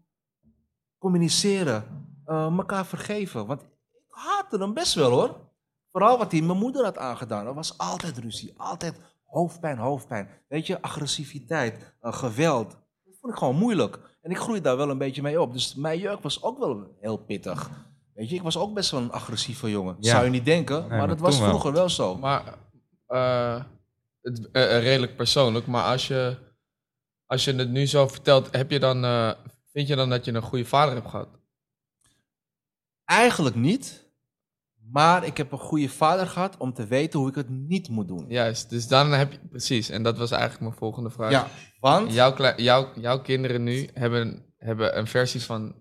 communiceren, eh elkaar vergeven. Want ik haatte hem best wel hoor. Vooral wat hij mijn moeder had aangedaan. Er was altijd ruzie, altijd hoofdpijn, hoofdpijn. Weet je, agressiviteit, eh, geweld. Dat vond ik gewoon moeilijk. En ik groeide daar wel een beetje mee op. Dus mijn jeugd was ook wel heel pittig. Weet je, ik was ook best wel een agressieve jongen. Ja. Zou je niet denken, maar, maar dat was wel. vroeger wel zo. Maar eh, het, eh, redelijk persoonlijk. Maar als je, als je het nu zo vertelt, heb je dan, eh, vind je dan dat je een goede vader hebt gehad? Eigenlijk niet. Maar ik heb een goede vader gehad om te weten hoe ik het niet moet doen. Juist, dus dan heb je, precies. En dat was eigenlijk mijn volgende vraag. Ja, want... Jouw, jouw, jouw kinderen nu hebben, hebben een versie van,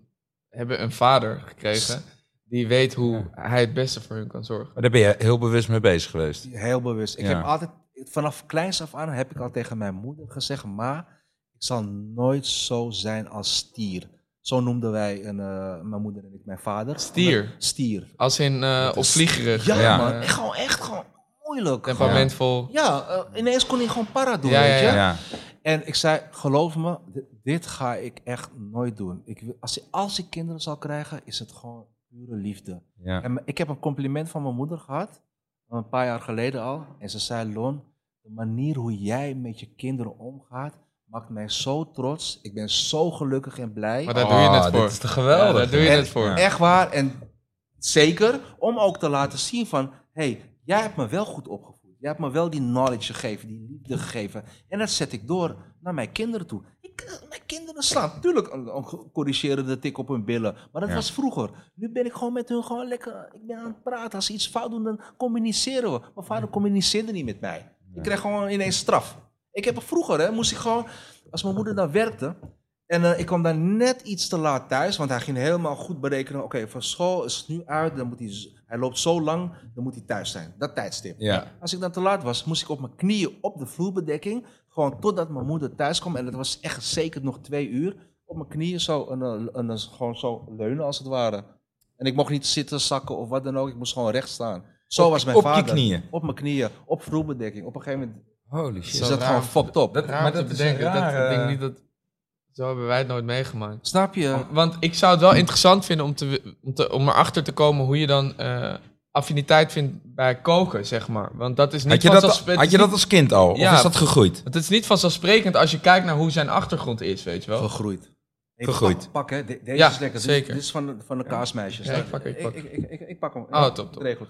hebben een vader gekregen die weet hoe hij het beste voor hun kan zorgen. Maar daar ben je heel bewust mee bezig geweest. Heel bewust. Ik Ja. heb altijd, vanaf kleins af aan heb ik al tegen mijn moeder gezegd, ma, ik zal nooit zo zijn als stier. Zo noemden wij een, eh, mijn moeder en ik mijn vader. Stier? Stier. Als in eh Dat is- opvliegerig. Ja, Ja. man. Echt gewoon, echt gewoon moeilijk. Gewoon- temperamentvol. Ja, eh, ineens kon hij gewoon para doen, Ja, weet je. ja, Ja. En ik zei, geloof me, dit, dit ga ik echt nooit doen. Ik, wil- als, als ik kinderen zal krijgen, is het gewoon pure liefde. Ja. En ik heb een compliment van mijn moeder gehad, een paar jaar geleden al. En ze zei, Lon, de manier hoe jij met je kinderen omgaat, maakt mij zo trots. Ik ben zo gelukkig en blij. Maar daar doe je het Oh, voor. dit is toch geweldig? Ja, daar doe je En het voor. Echt waar. En zeker om ook te laten zien van... hey, jij hebt me wel goed opgevoed. Jij hebt me wel die knowledge gegeven, die liefde gegeven. En dat zet ik door naar mijn kinderen toe. Ik, eh, mijn kinderen slaan natuurlijk een, een corrigerende tik op hun billen. Maar dat Ja. was vroeger. Nu ben ik gewoon met hun gewoon lekker... Ik ben aan het praten. Als ze iets fout doen, dan communiceren we. Mijn vader communiceerde niet met mij. Ik kreeg gewoon ineens straf. Ik heb vroeger, hè, moest ik gewoon... Als mijn moeder dan werkte... En eh, ik kwam dan net iets te laat thuis, want hij ging helemaal goed berekenen. Oké, van school is het nu uit, dan moet hij, hij loopt zo lang, dan moet hij thuis zijn. Dat tijdstip. Ja. Als ik dan te laat was, moest ik op mijn knieën op de vloerbedekking, gewoon totdat mijn moeder thuis kwam. En dat was echt zeker nog twee uur. Op mijn knieën zo, en, eh, en, gewoon zo leunen als het ware. En ik mocht niet zitten, zakken of wat dan ook. Ik moest gewoon recht staan. Zo Op- was mijn op je vader. knieën? Op mijn knieën, op vloerbedekking. Op een gegeven moment Holy shit. is dat raar. gewoon fucked up. Dat- maar dat te bedenken. Dat, ik denk niet dat... Zo hebben wij het nooit meegemaakt. Snap je? Want ik zou het wel interessant vinden om, te, om, te, om erachter te komen hoe je dan... eh, affiniteit vind bij koken, zeg maar. Want dat is niet Had je, dat, had je dat als kind al? Of Ja. is dat gegroeid? Het is niet vanzelfsprekend als je kijkt naar hoe zijn achtergrond is, weet je wel. Gegroeid. Hey, Gegroeid. Pak, pak, hè. De- deze Ja, is lekker. Dit- zeker. Dit, is van, de- van de kaasmeisjes. Ja, ik pak, ik pak. Ik, ik, ik, ik pak hem. Oh, top, top. Regelt.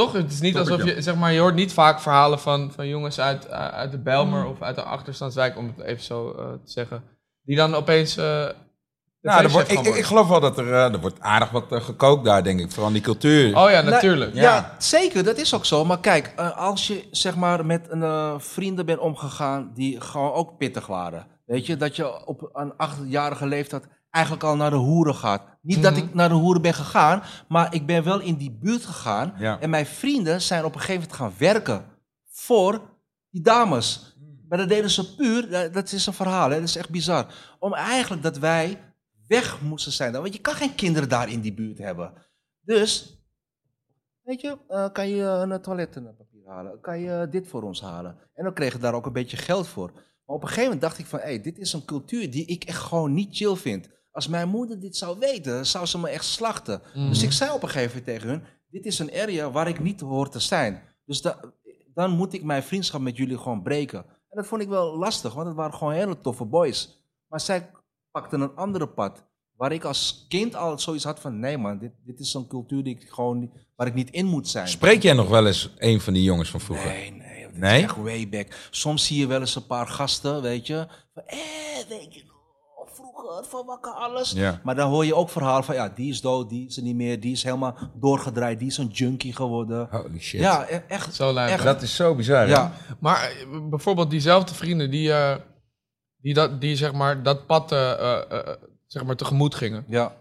Toch? Het is niet alsof je, zeg maar, je hoort niet vaak verhalen van, van jongens uit, uh, uit de Belmer of uit de achterstandswijk, om het even zo eh, te zeggen, die dan opeens uh, Nou, er wordt, ik, ik, ik geloof wel dat er, uh, er wordt aardig wat uh, gekookt daar, denk ik. Vooral die cultuur. Oh ja, natuurlijk. Nou, ja. zeker, dat is ook zo. Maar kijk, uh, als je zeg maar met een uh, vrienden bent omgegaan die gewoon ook pittig waren. Weet je, dat je op een achtjarige leeftijd eigenlijk al naar de hoeren gaat. Niet mm -hmm. dat ik naar de hoeren ben gegaan, maar ik ben wel in die buurt gegaan. Ja. En mijn vrienden zijn op een gegeven moment gaan werken voor die dames. Maar dat deden ze puur, dat is een verhaal, hè? dat is echt bizar. Om eigenlijk dat wij weg moesten zijn. Want je kan geen kinderen daar in die buurt hebben. Dus, weet je, uh, kan je een toilettenpapier halen? Kan je dit voor ons halen? En dan kreeg ik daar ook een beetje geld voor. Maar op een gegeven moment dacht ik van, hé, hey, dit is een cultuur die ik echt gewoon niet chill vind. Als mijn moeder dit zou weten, zou ze me echt slachten. Mm. Dus ik zei op een gegeven moment tegen hun, dit is een area waar ik niet hoor te zijn. Dus da dan moet ik mijn vriendschap met jullie gewoon breken. En dat vond ik wel lastig, want het waren gewoon hele toffe boys. Maar zij pakten een andere pad. Waar ik als kind al zoiets had van, nee man, dit, dit is een cultuur die ik gewoon, waar ik niet in moet zijn. Spreek jij nog wel eens een van die jongens van vroeger? Nee, nee. Nee? echt way back. Soms zie je wel eens een paar gasten, weet je. Van, eh, weet je nog, vroeger, van wakker alles. Ja. Maar dan hoor je ook verhalen van, ja, die is dood, die is er niet meer. Die is helemaal doorgedraaid, die is een junkie geworden. Holy shit. Ja, e- echt. Zo echt. Dat is zo bizar. hè? Ja, Maar eh, bijvoorbeeld diezelfde vrienden die, uh, die, dat, die zeg maar, dat pad uh, uh, zeg maar, tegemoet gingen. ja,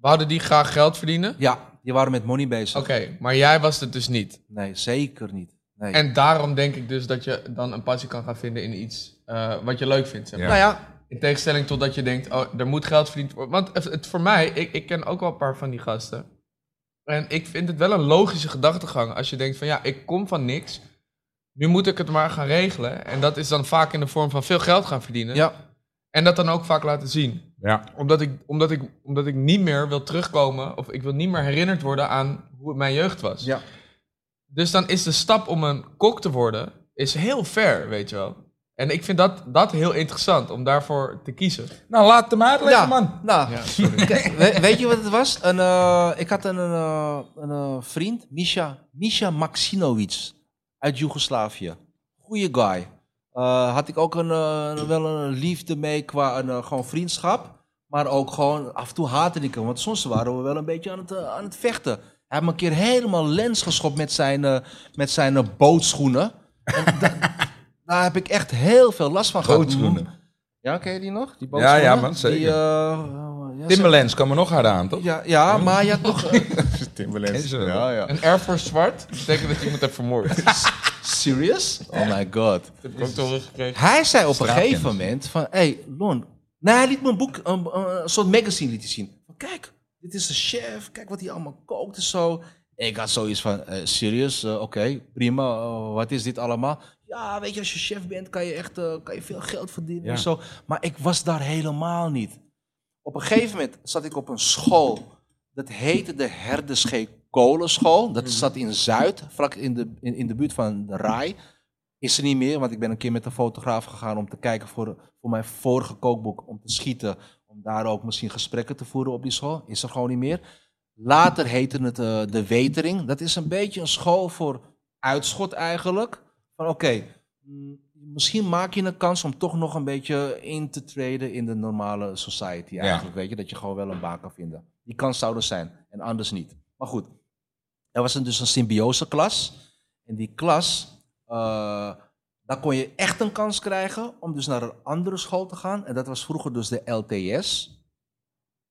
Wouden die graag geld verdienen? ja, die waren met money bezig. Oké, maar jij was het dus niet. Nee, zeker niet. Nee. En daarom denk ik dus dat je dan een passie kan gaan vinden in iets uh, wat je leuk vindt. Zeg maar. Ja. Nou ja, In tegenstelling tot dat je denkt, oh, er moet geld verdiend worden. Want het, voor mij, ik, ik ken ook wel een paar van die gasten. En ik vind het wel een logische gedachtegang. Als je denkt van ja, ik kom van niks. Nu moet ik het maar gaan regelen. En dat is dan vaak in de vorm van veel geld gaan verdienen. ja, En dat dan ook vaak laten zien. Ja. Omdat ik, omdat, ik, omdat ik niet meer wil terugkomen. Of ik wil niet meer herinnerd worden aan hoe het mijn jeugd was. ja. Dus dan is de stap om een kok te worden, is heel ver, weet je wel. En ik vind dat, dat heel interessant, om daarvoor te kiezen. Nou, laat hem uitleggen, Ja. man. Nou, Ja, sorry. Kijk, we- weet je wat het was? Een, eh, ik had een, eh, een eh, vriend, Misha, Misha Maxinovic, uit Joegoslavië. Goeie guy. Eh, had ik ook een, eh, wel een liefde mee qua een, eh, gewoon vriendschap. Maar ook gewoon, af en toe haatte ik hem. Want soms waren we wel een beetje aan het, eh, aan het vechten. Hij heeft me een keer helemaal lens geschopt met zijn, eh, met zijn eh, bootschoenen. En da- daar heb ik echt heel veel last van gehad. Bootschoenen. Ja, ken je die nog? Die Ja, man, zeker. Die, eh, ja, Timberlands komen nog harder aan, toch? ja, ja, maar je had nog... eh, Timberlands. ja, ja. Een Air Force zwart betekent dat je iemand hebt vermoord. Serious? Oh my god. heb ik ook teruggekregen. Hij zei op een gegeven moment van... Hé, hey, Lon. Nee, hij liet me een boek, een, een, soort magazine liet hij zien. Van, kijk, dit is de chef. Kijk wat hij allemaal kookt en zo. Ik had zoiets van, eh serieus? Eh, Oké, prima. Eh, wat is dit allemaal? Ja, weet je, als je chef bent kan je echt eh, kan je veel geld verdienen Ja. en zo. Maar ik was daar helemaal niet. Op een gegeven moment zat ik op een school. Dat heette de Herdeschee Kolenschool. Dat zat in Zuid, vlak in de, in, in de buurt van de Rai. Is er niet meer, want ik ben een keer met een fotograaf gegaan om te kijken voor, voor mijn vorige kookboek. Om te schieten, om daar ook misschien gesprekken te voeren op die school. Is er gewoon niet meer. Later heette het eh, de Wetering. Dat is een beetje een school voor uitschot eigenlijk. Van oké, mm, misschien maak je een kans om toch nog een beetje in te treden in de normale society eigenlijk. Weet je, dat je gewoon wel een baan kan vinden. Die kans zou er zijn en anders niet. Maar goed, er was een, dus een symbiose-klas. En die klas, eh, daar kon je echt een kans krijgen om dus naar een andere school te gaan. En dat was vroeger dus de LTS.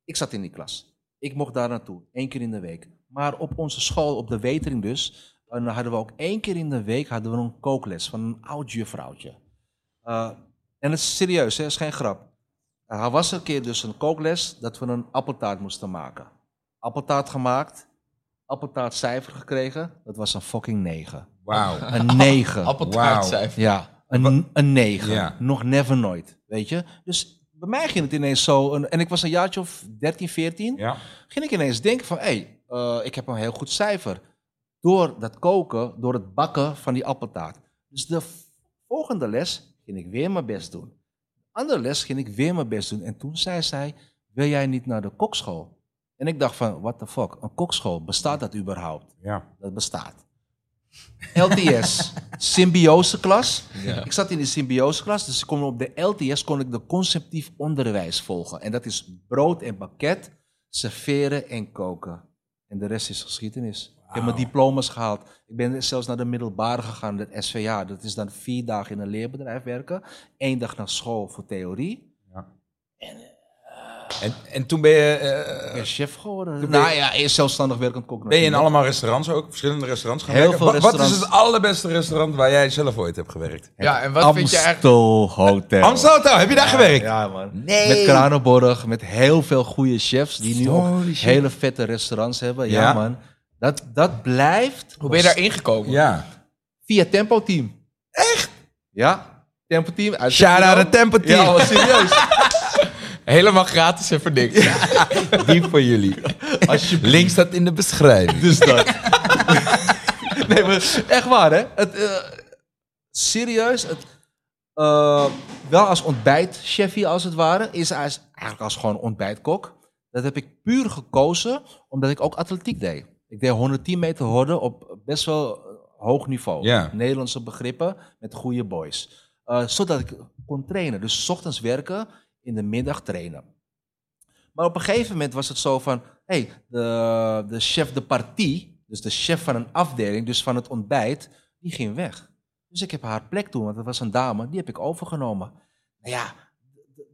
Ik zat in die klas. Ik mocht daar naartoe, één keer in de week. Maar op onze school, op de Wetering dus, en dan hadden we ook één keer in de week hadden we een kookles van een oud juffrouwtje. Eh, en het is serieus, het is geen grap. Uh, er was een keer dus een kookles dat we een appeltaart moesten maken. Appeltaart gemaakt, appeltaartcijfer gekregen, dat was een fucking 9. Wauw. Een 9. Appeltaartcijfer. Ja, een, een 9. Ja. Nog never nooit, weet je. Dus bij mij ging het ineens zo, een- en ik was een jaartje of 13, 14 Ja. ging ik ineens denken van, hé, hey, eh, ik heb een heel goed cijfer. Door dat koken, door het bakken van die appeltaart. Dus de volgende les ging ik weer mijn best doen. Andere les ging ik weer mijn best doen. En toen zei zij, wil jij niet naar de kokschool? En ik dacht van, what the fuck, een kokschool, bestaat dat überhaupt? Ja. Dat bestaat. LTS, symbioseklas. Ik zat in de symbioseklas, dus ik kon op de LTS kon ik de conceptief onderwijs volgen. En dat is brood en pakket, serveren en koken. En de rest is geschiedenis. Ik heb mijn diploma's gehaald. Ik ben zelfs naar de middelbare gegaan, het SVA. Dat is dan vier dagen in een leerbedrijf werken. één dag naar school voor theorie. En, en toen ben je, Ik eh, ben chef geworden. Toen ben je- nou ja, eerst zelfstandig werkend kok. ben je in allemaal restaurants ook, verschillende restaurants gaan Heel werken? veel Wa- Wat is restaurants. het allerbeste restaurant waar jij zelf ooit hebt gewerkt? Ja, en wat vind je eigenlijk... Amstel Hotel. Amstel Hotel, heb je daar gewerkt? Ja, man. Nee. Met Kranenborg, met heel veel goede chefs die nu ook shit. hele vette restaurants hebben. Ja, Ja. man. Dat, dat blijft Hoe ben je daar ingekomen? Ja. via Tempo Team. Echt? Ja. Tempo Team. uit Shout out Tempo. het Tempo Team. Ja, maar serieus. Helemaal gratis en voor niks. Die voor jullie. Link staat in de beschrijving. Dus dat. nee, maar echt waar, hè? Het, eh, serieus, het, eh, wel als ontbijtchefie als het ware, is als- eigenlijk als gewoon ontbijtkok. Dat heb ik puur gekozen omdat ik ook atletiek deed. Ik deed 110 meter horden op best wel eh, hoog niveau. Ja. Nederlandse begrippen met goede boys. Eh, zodat ik kon trainen. Dus 's ochtends werken, in de middag trainen. Maar op een gegeven moment was het zo van, hey, de, de chef de partie, dus de chef van een afdeling, dus van het ontbijt, die ging weg. Dus ik heb haar plek toen, want dat was een dame, die heb ik overgenomen. Nou ja,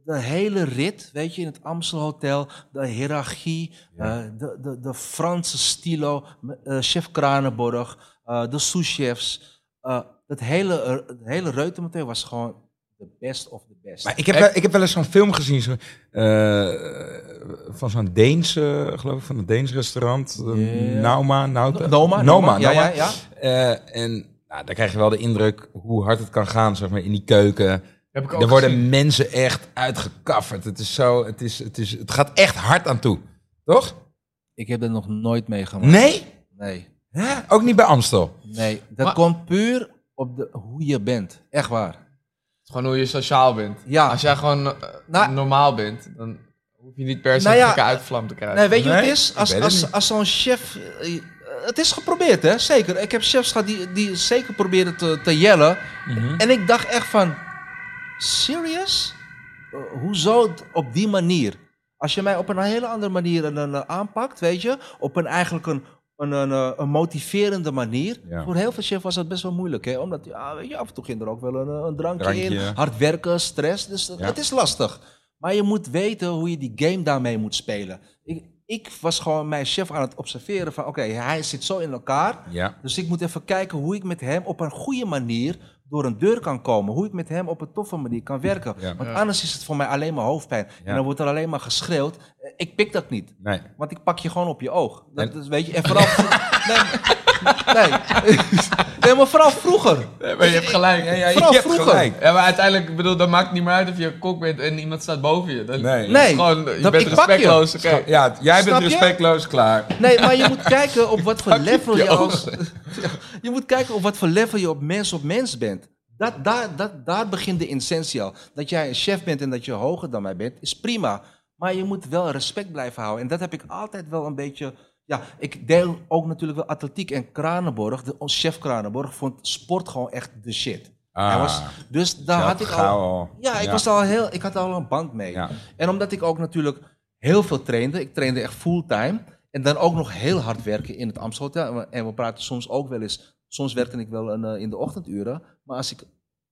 de, hele rit, weet je, in het Amstel Hotel, de hiërarchie, eh, de, de, de Franse stilo, eh, chef Kranenborg, eh, de sous-chefs, het hele, het hele reutemeteen was gewoon de best of the best. Maar ik heb, wel- ik heb wel eens zo'n film gezien zo, van zo'n Deens, eh, geloof ik, van een Deens restaurant. Ja. Nauma, Nauta. Noma, Noma, ja, Noma. ja, ja. Eh, en nou, daar krijg je wel de indruk hoe hard het kan gaan, zeg maar, in die keuken. Heb ik ook Er worden gezien. mensen echt uitgekafferd. Het is zo, het, is, het, is, het gaat echt hard aan toe. Toch? Ik heb dat nog nooit meegemaakt. Nee? Nee. Hè? Ook niet bij Amstel. Nee, dat Maar- komt puur op de, hoe je bent. Echt waar. Gewoon hoe je sociaal bent. Ja. Als jij gewoon eh, Nou- normaal bent, dan hoef je niet per se Nou ja, een gekke uitvlam te krijgen. Nee, weet je wat het is? Als, als, als zo'n chef... eh, Het is geprobeerd, hè? Zeker. Ik heb chefs gehad die, die zeker probeerden te, te jellen. Mhm. En ik dacht echt van... Serious? Eh, hoezo op die manier? Als je mij op een hele andere manier eh, aanpakt, weet je? Op een eigenlijk een, een, een, eh, een motiverende manier. Ja. Voor heel veel chefs was dat best wel moeilijk, hè? Omdat ja, weet je, af en toe ging er ook wel een, een drankje, Drankje, in. Hard werken, stress. Dus dat- Ja. het is lastig. Maar je moet weten hoe je die game daarmee moet spelen. Ik, ik was gewoon mijn chef aan het observeren van... Oké, hij zit zo in elkaar. Ja. Dus ik moet even kijken hoe ik met hem op een goede manier door een deur kan komen. Hoe ik met hem op een toffe manier kan werken. Ja. Want anders is het voor mij alleen maar hoofdpijn. Ja. En dan wordt er alleen maar geschreeuwd. Eh, Ik pik dat niet. Nee. Want ik pak je gewoon op je oog. Dat En- is, weet je, en vooral... nee, nee. nee, maar vooral vroeger. Nee, maar je hebt gelijk. Ja, ja, je hebt vroeger. gelijk. Ja, maar uiteindelijk, ik bedoel, dat maakt niet meer uit of je kok bent en iemand staat boven je. Dat, Nee. Nee, gewoon, je dat- bent je. respectloos. oké. Ja, jij Snap bent je? respectloos, klaar. Nee, maar je moet kijken op wat voor je level je je als... je moet kijken op wat voor level je op mens op mens bent. Dat, daar, dat, daar begint de essentie al. Dat jij een chef bent en dat je hoger dan mij bent, is prima. Maar je moet wel respect blijven houden. En dat heb ik altijd wel een beetje... Ja, ik deel ook natuurlijk wel atletiek. En Kranenborg, de, ons chef Kranenborg, vond sport gewoon echt de shit. Hij was, dus daar had ik al... al- Ja, ik, ja. Was al heel, ik had al een band mee. Ja. En omdat ik ook natuurlijk heel veel trainde, ik trainde echt fulltime. En dan ook nog heel hard werken in het Amstelhotel. En we praten soms ook wel eens, soms werkte ik wel een, eh, in de ochtenduren. Maar als ik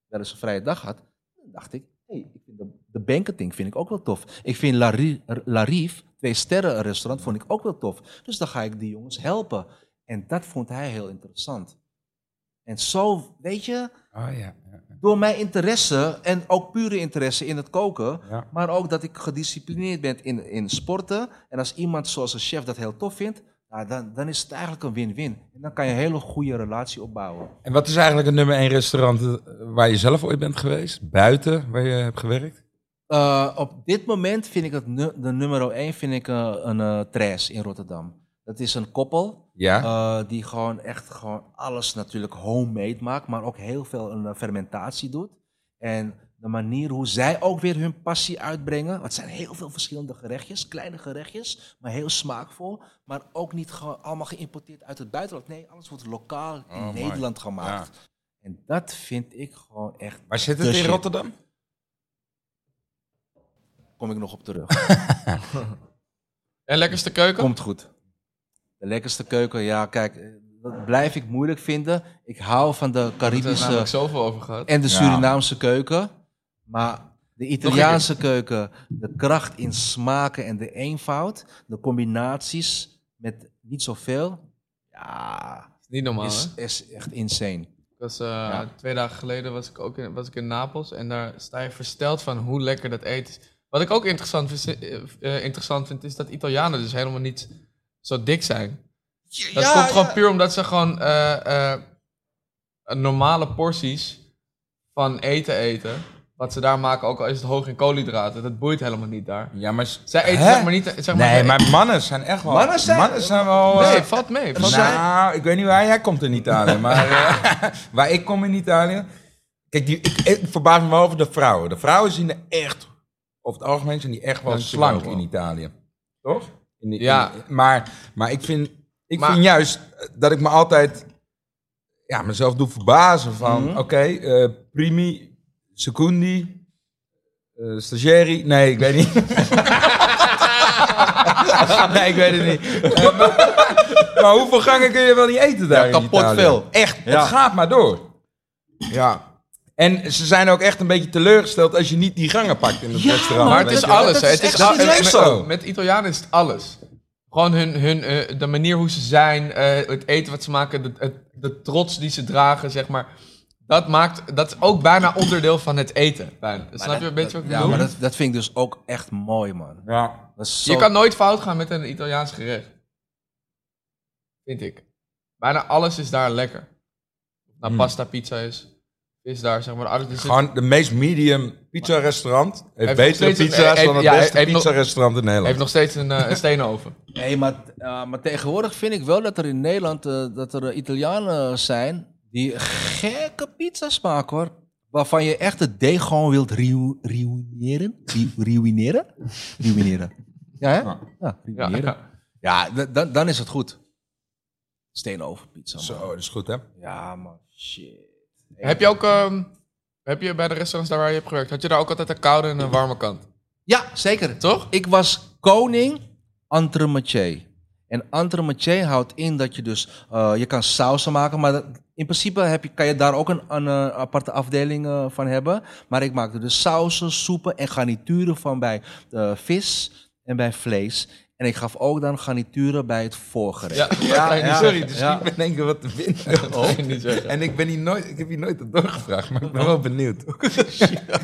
wel eens een vrije dag had, dan dacht ik, hey, ik vind de, de banqueting vind ik ook wel tof. Ik vind La, Ri- La Rive, twee sterren restaurant, vond ik ook wel tof. Dus dan ga ik die jongens helpen. En dat vond hij heel interessant. En zo, weet je, Oh ja. ja. door mijn interesse en ook pure interesse in het koken, Ja. maar ook dat ik gedisciplineerd ben in, in sporten. En als iemand zoals een chef dat heel tof vindt, nou, dan, dan is het eigenlijk een win-win. En dan kan je een hele goede relatie opbouwen. En wat is eigenlijk het nummer één restaurant eh, waar je zelf ooit bent geweest? Buiten, waar je hebt gewerkt? Eh, op dit moment vind ik het de nummer 1 vind ik, eh, een eh Tres in Rotterdam. Dat is een koppel Ja. eh, die gewoon echt gewoon alles natuurlijk homemade maakt, maar ook heel veel een eh, fermentatie doet. En de manier hoe zij ook weer hun passie uitbrengen. Want het zijn heel veel verschillende gerechtjes, kleine gerechtjes, maar heel smaakvol. Maar ook niet gewoon allemaal geïmporteerd uit het buitenland. Nee, alles wordt lokaal in Oh. Nederland gemaakt. En dat vind ik gewoon echt. Waar zit het in shit. Rotterdam? Kom ik nog op terug. En lekkerste keuken? Komt goed. De lekkerste keuken, ja, kijk, eh, dat blijf ik moeilijk vinden. Ik hou van de er Caribische namelijk zoveel over gehad. en de Ja. Surinaamse keuken. Maar de Italiaanse keuken, de kracht in smaken en de eenvoud, de combinaties met niet zoveel, ja, Niet normaal, is, hè? is echt insane. Ik was, eh, Ja. Twee dagen geleden was ik ook in, was ik in Napels en daar sta je versteld van hoe lekker dat eten is. Wat ik ook interessant, vind- eh, interessant vind, is dat Italianen dus helemaal niet zo dik zijn. Dat komt gewoon puur omdat ze gewoon eh, eh, normale porties van eten eten. Wat ze daar maken, ook al is het hoog in koolhydraten, dat boeit helemaal niet daar. Ja, maar... Zij eten Hè? zeg maar niet... Zeg maar, Nee, maar mannen zijn echt wel... Mannen zijn- wel... eh, Nee, valt mee. Valt mee. nou, ik weet niet waar jij komt in Italië, maar eh, waar ik kom in Italië... Kijk, die, ik, ik verbaas me wel over de vrouwen. De vrouwen zien er echt, over het algemeen zijn die echt wel slank in Italië. Toch? In Ja. in- maar, maar ik vind, ik Maar- vind juist dat ik me altijd ja, mezelf doe verbazen van... Mhm. Oké, eh, primi, eh stagiairi... Nee, ik weet niet. nee, ik weet het niet. Maar, maar hoeveel gangen kun je wel niet eten daar Ja, kapot veel. Echt, Ja. het gaat maar door. Ja. En ze zijn ook echt een beetje teleurgesteld als je niet die gangen pakt in het restaurant. Maar het is alles. Dat Het is al- met, zo. met Italianen is het alles. Gewoon hun, hun, eh, de manier hoe ze zijn, eh, het eten wat ze maken, de, het- de trots die ze dragen, zeg maar. Dat maakt, dat is ook bijna onderdeel van het eten. Bijna. Snap je een beetje wat ik Ja, bedoel? maar dat, dat vind ik dus ook echt mooi, man. Ja. Dat is zo... Je kan nooit fout gaan met een Italiaans gerecht. Vind ik. Bijna alles is daar lekker. Nou, Hmm. pasta, pizza is, is daar, zeg maar. alles- zit- Gewoon de meest medium pizza restaurant. Heeft, betere een- pizza's dan het ja, beste heeft nog- pizza restaurant in Nederland. heeft nog steeds een, eh, een steenoven. Nee, maar, eh, maar tegenwoordig vind ik wel dat er in Nederland eh, dat er Italianen zijn die gekke pizza's maken hoor. Waarvan je echt het deeg gewoon wilt ruïneren. Ruïneren? Ruïneren. Ja, hè? Ja. Ja, Ja, ruïneren. Ja, d- dan- dan is het goed. Steenovenpizza, man. Zo, dat is goed hè. Ja, man. Shit. Heb je ook, ehm, heb je bij de restaurants daar waar je hebt gewerkt, had je daar ook altijd een koude en een warme kant? Ja, zeker. Toch? Ik was koning entremetier. En entremetier houdt in dat je dus... eh, je kan sausen maken, maar dat- in principe heb je, kan je daar ook een, een eh, aparte afdeling eh, van hebben. Maar ik maakte dus sausen, soepen en garnituren van bij vis en bij vlees. En ik gaf ook dan garnituren bij het voorgerecht. Ja, ja, ja. Sorry, dus Ja. ik ben denk ik wat te vinden. Dat. En ik, ben hier nooit, ik heb hier nooit op doorgevraagd, maar ik ben wel benieuwd.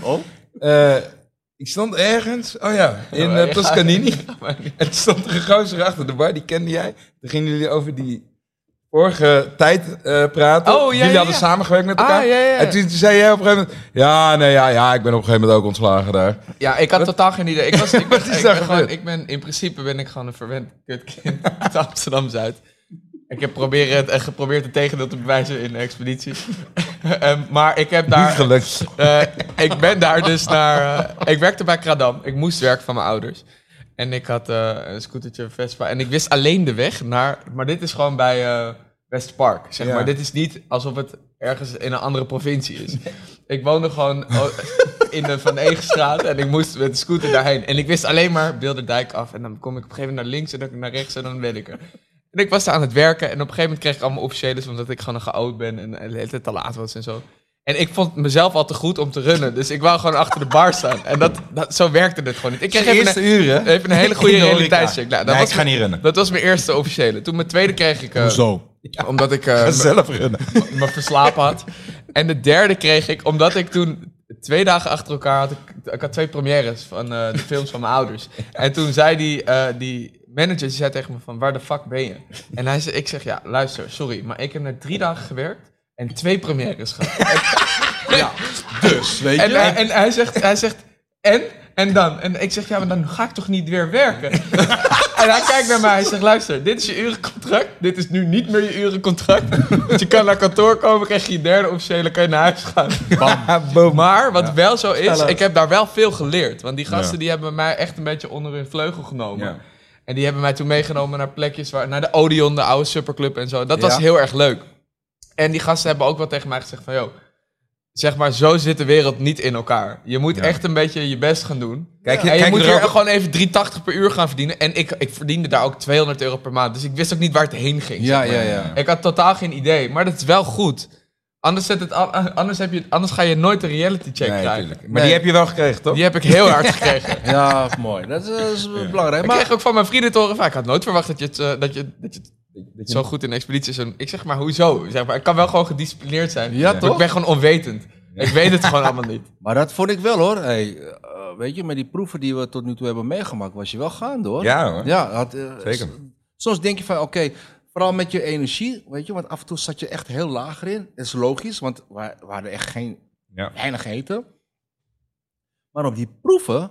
Oh? Eh, ik stond ergens, oh ja, in Oh, eh. Toscanini. En stond er een gozer achter de bar, die kende jij. Toen gingen jullie over die vorige tijd eh, praten. Oh, ja, jullie ja, hadden ja. samengewerkt met Ah, elkaar. ja. En toen zei jij op een gegeven moment... Ja, nee, ja, ja, ik ben op een gegeven moment ook ontslagen daar. Ja, ik had totaal geen idee. Ik, was, ik, ben, ik, ben gewoon, ik ben in principe ben ik gewoon een verwend kutkind uit Amsterdam Zuid. Ik heb proberen, het- geprobeerd het tegendeel te bewijzen in de expeditie. Ehm, maar ik heb daar. Niet gelukt. Eh, ik ben daar dus naar. eh, ik werkte bij Kradam. Ik moest werken van mijn ouders. En ik had eh, een scootertje Vespa. En ik wist alleen de weg naar. Maar dit is gewoon bij eh Westpark. Zeg Ja. maar. Dit is niet alsof het ergens in een andere provincie is. Ik woonde gewoon oh, in de Van Egenstraat. En ik moest met de scooter daarheen. En ik wist alleen maar Bilderdijk af. En dan kom ik op een gegeven moment naar links en dan naar rechts. En dan ben ik er. En ik was daar aan het werken. En op een gegeven moment kreeg ik allemaal officiëles. Omdat ik gewoon een geoud ben. En en de hele tijd te laat was en zo. En ik vond mezelf al te goed om te runnen. Dus ik wou gewoon achter de bar staan. En dat, dat, zo werkte het gewoon niet. Ik kreeg De eerste een, uren. even een hele goede realiteitscheck. Nou, dat, Nee, was ik ga niet runnen. dat was mijn eerste officiële. Toen mijn tweede kreeg ik... eh, Hoezo? Omdat ik eh, Zelf runnen. me verslapen had. En de derde kreeg ik omdat ik toen... Twee dagen achter elkaar had ik... Ik had twee premières van eh, de films van mijn ouders. En toen zei die, die manager, die zei tegen me van... Waar de fuck ben je? En hij zei, ik zeg, ja, luister, sorry. Maar ik heb net drie dagen gewerkt en twee premières gehad. Dus, weet En, je? hij- en hij, zegt, hij zegt, en En dan? En ik zeg, ja, maar dan ga ik toch niet weer werken? en hij kijkt naar mij, hij zegt, luister, dit is je urencontract. Dit is nu niet meer je urencontract. Dus je kan naar kantoor komen, krijg je je derde officiële, kan je naar huis gaan. Maar wat wel zo is, ik heb daar wel veel geleerd. Want die gasten Ja. die hebben mij echt een beetje onder hun vleugel genomen. Ja. En die hebben mij toen meegenomen naar plekjes waar, naar de Odeon, de oude superclub en zo. Dat was Ja. heel erg leuk. En die gasten hebben ook wel tegen mij gezegd van, joh, zeg maar, zo zit de wereld niet in elkaar. Je moet Ja. echt een beetje je best gaan doen. Kijk, je, en je kijk moet er hier ook- gewoon even 380 per uur gaan verdienen. En ik, ik verdiende daar ook 200 euro per maand. Dus ik wist ook niet waar het heen ging. Ja, zeg maar. ja, ja. Ik had totaal geen idee. Maar dat is wel goed. Anders, zet het, a- anders, heb je, anders ga je nooit een reality check Nee, krijgen. tuurlijk. Maar die heb je wel gekregen, toch? Die heb ik heel hard gekregen. Ja, mooi. Dat is, dat is belangrijk. Ik Maar kreeg ook van mijn vrienden te horen ik had nooit verwacht dat je, het, eh, dat je, dat je, dat je zo goed in expeditie. En Ik zeg maar, hoezo? Zeg maar, ik kan wel gewoon gedisciplineerd zijn. Ja, toch? Ik ben gewoon onwetend. Ik weet het gewoon allemaal niet. Maar dat vond ik wel hoor. Hey, eh, weet je, met die proeven die we tot nu toe hebben meegemaakt, was je wel gaande hoor. Ja, hoor. Ja, had, eh, Zeker. Soms denk je van, oké, vooral met je energie, weet je, want af en toe zat je echt heel laag erin. Dat is logisch, want we, we hadden echt geen, Ja. weinig eten. Maar op die proeven,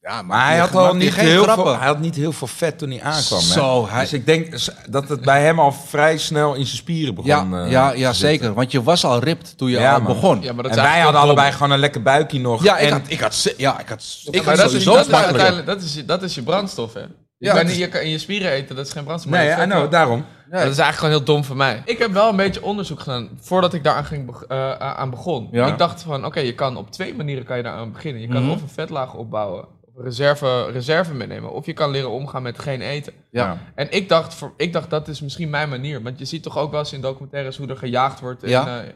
ja, Maar hij had, al niet heel veel, hij had niet heel veel vet toen hij aankwam. hè? Zo, hij- Dus ik denk dat het bij hem al vrij snel in zijn spieren begon. Ja, eh, ja, zeker. Want je was al ripped toen je Ja, al begon. Ja, maar dat En wij hadden allebei gewoon een lekker buikje nog. Ja, ik en, had, ik had, ja, ik had, ik had maar dat is, sowieso dat, is dat, is, je- dat is je brandstof, hè? Je, Ja, kan niet, je kan in je spieren eten, dat is geen brandstof. Nee, maar je I vet know, daarom. Dat is eigenlijk gewoon heel dom van mij. Ik heb wel een beetje onderzoek gedaan voordat ik daaraan ging eh, aan begon. Ja. Ik dacht van, oké, je kan op twee manieren kan je daaraan beginnen. Je kan Mhm. of een vetlaag opbouwen, reserve, reserve meenemen, of je kan leren omgaan met geen eten. Ja. En ik dacht, voor, ik dacht, dat is misschien mijn manier. Want je ziet toch ook wel eens in documentaires hoe er gejaagd wordt in, Ja. eh,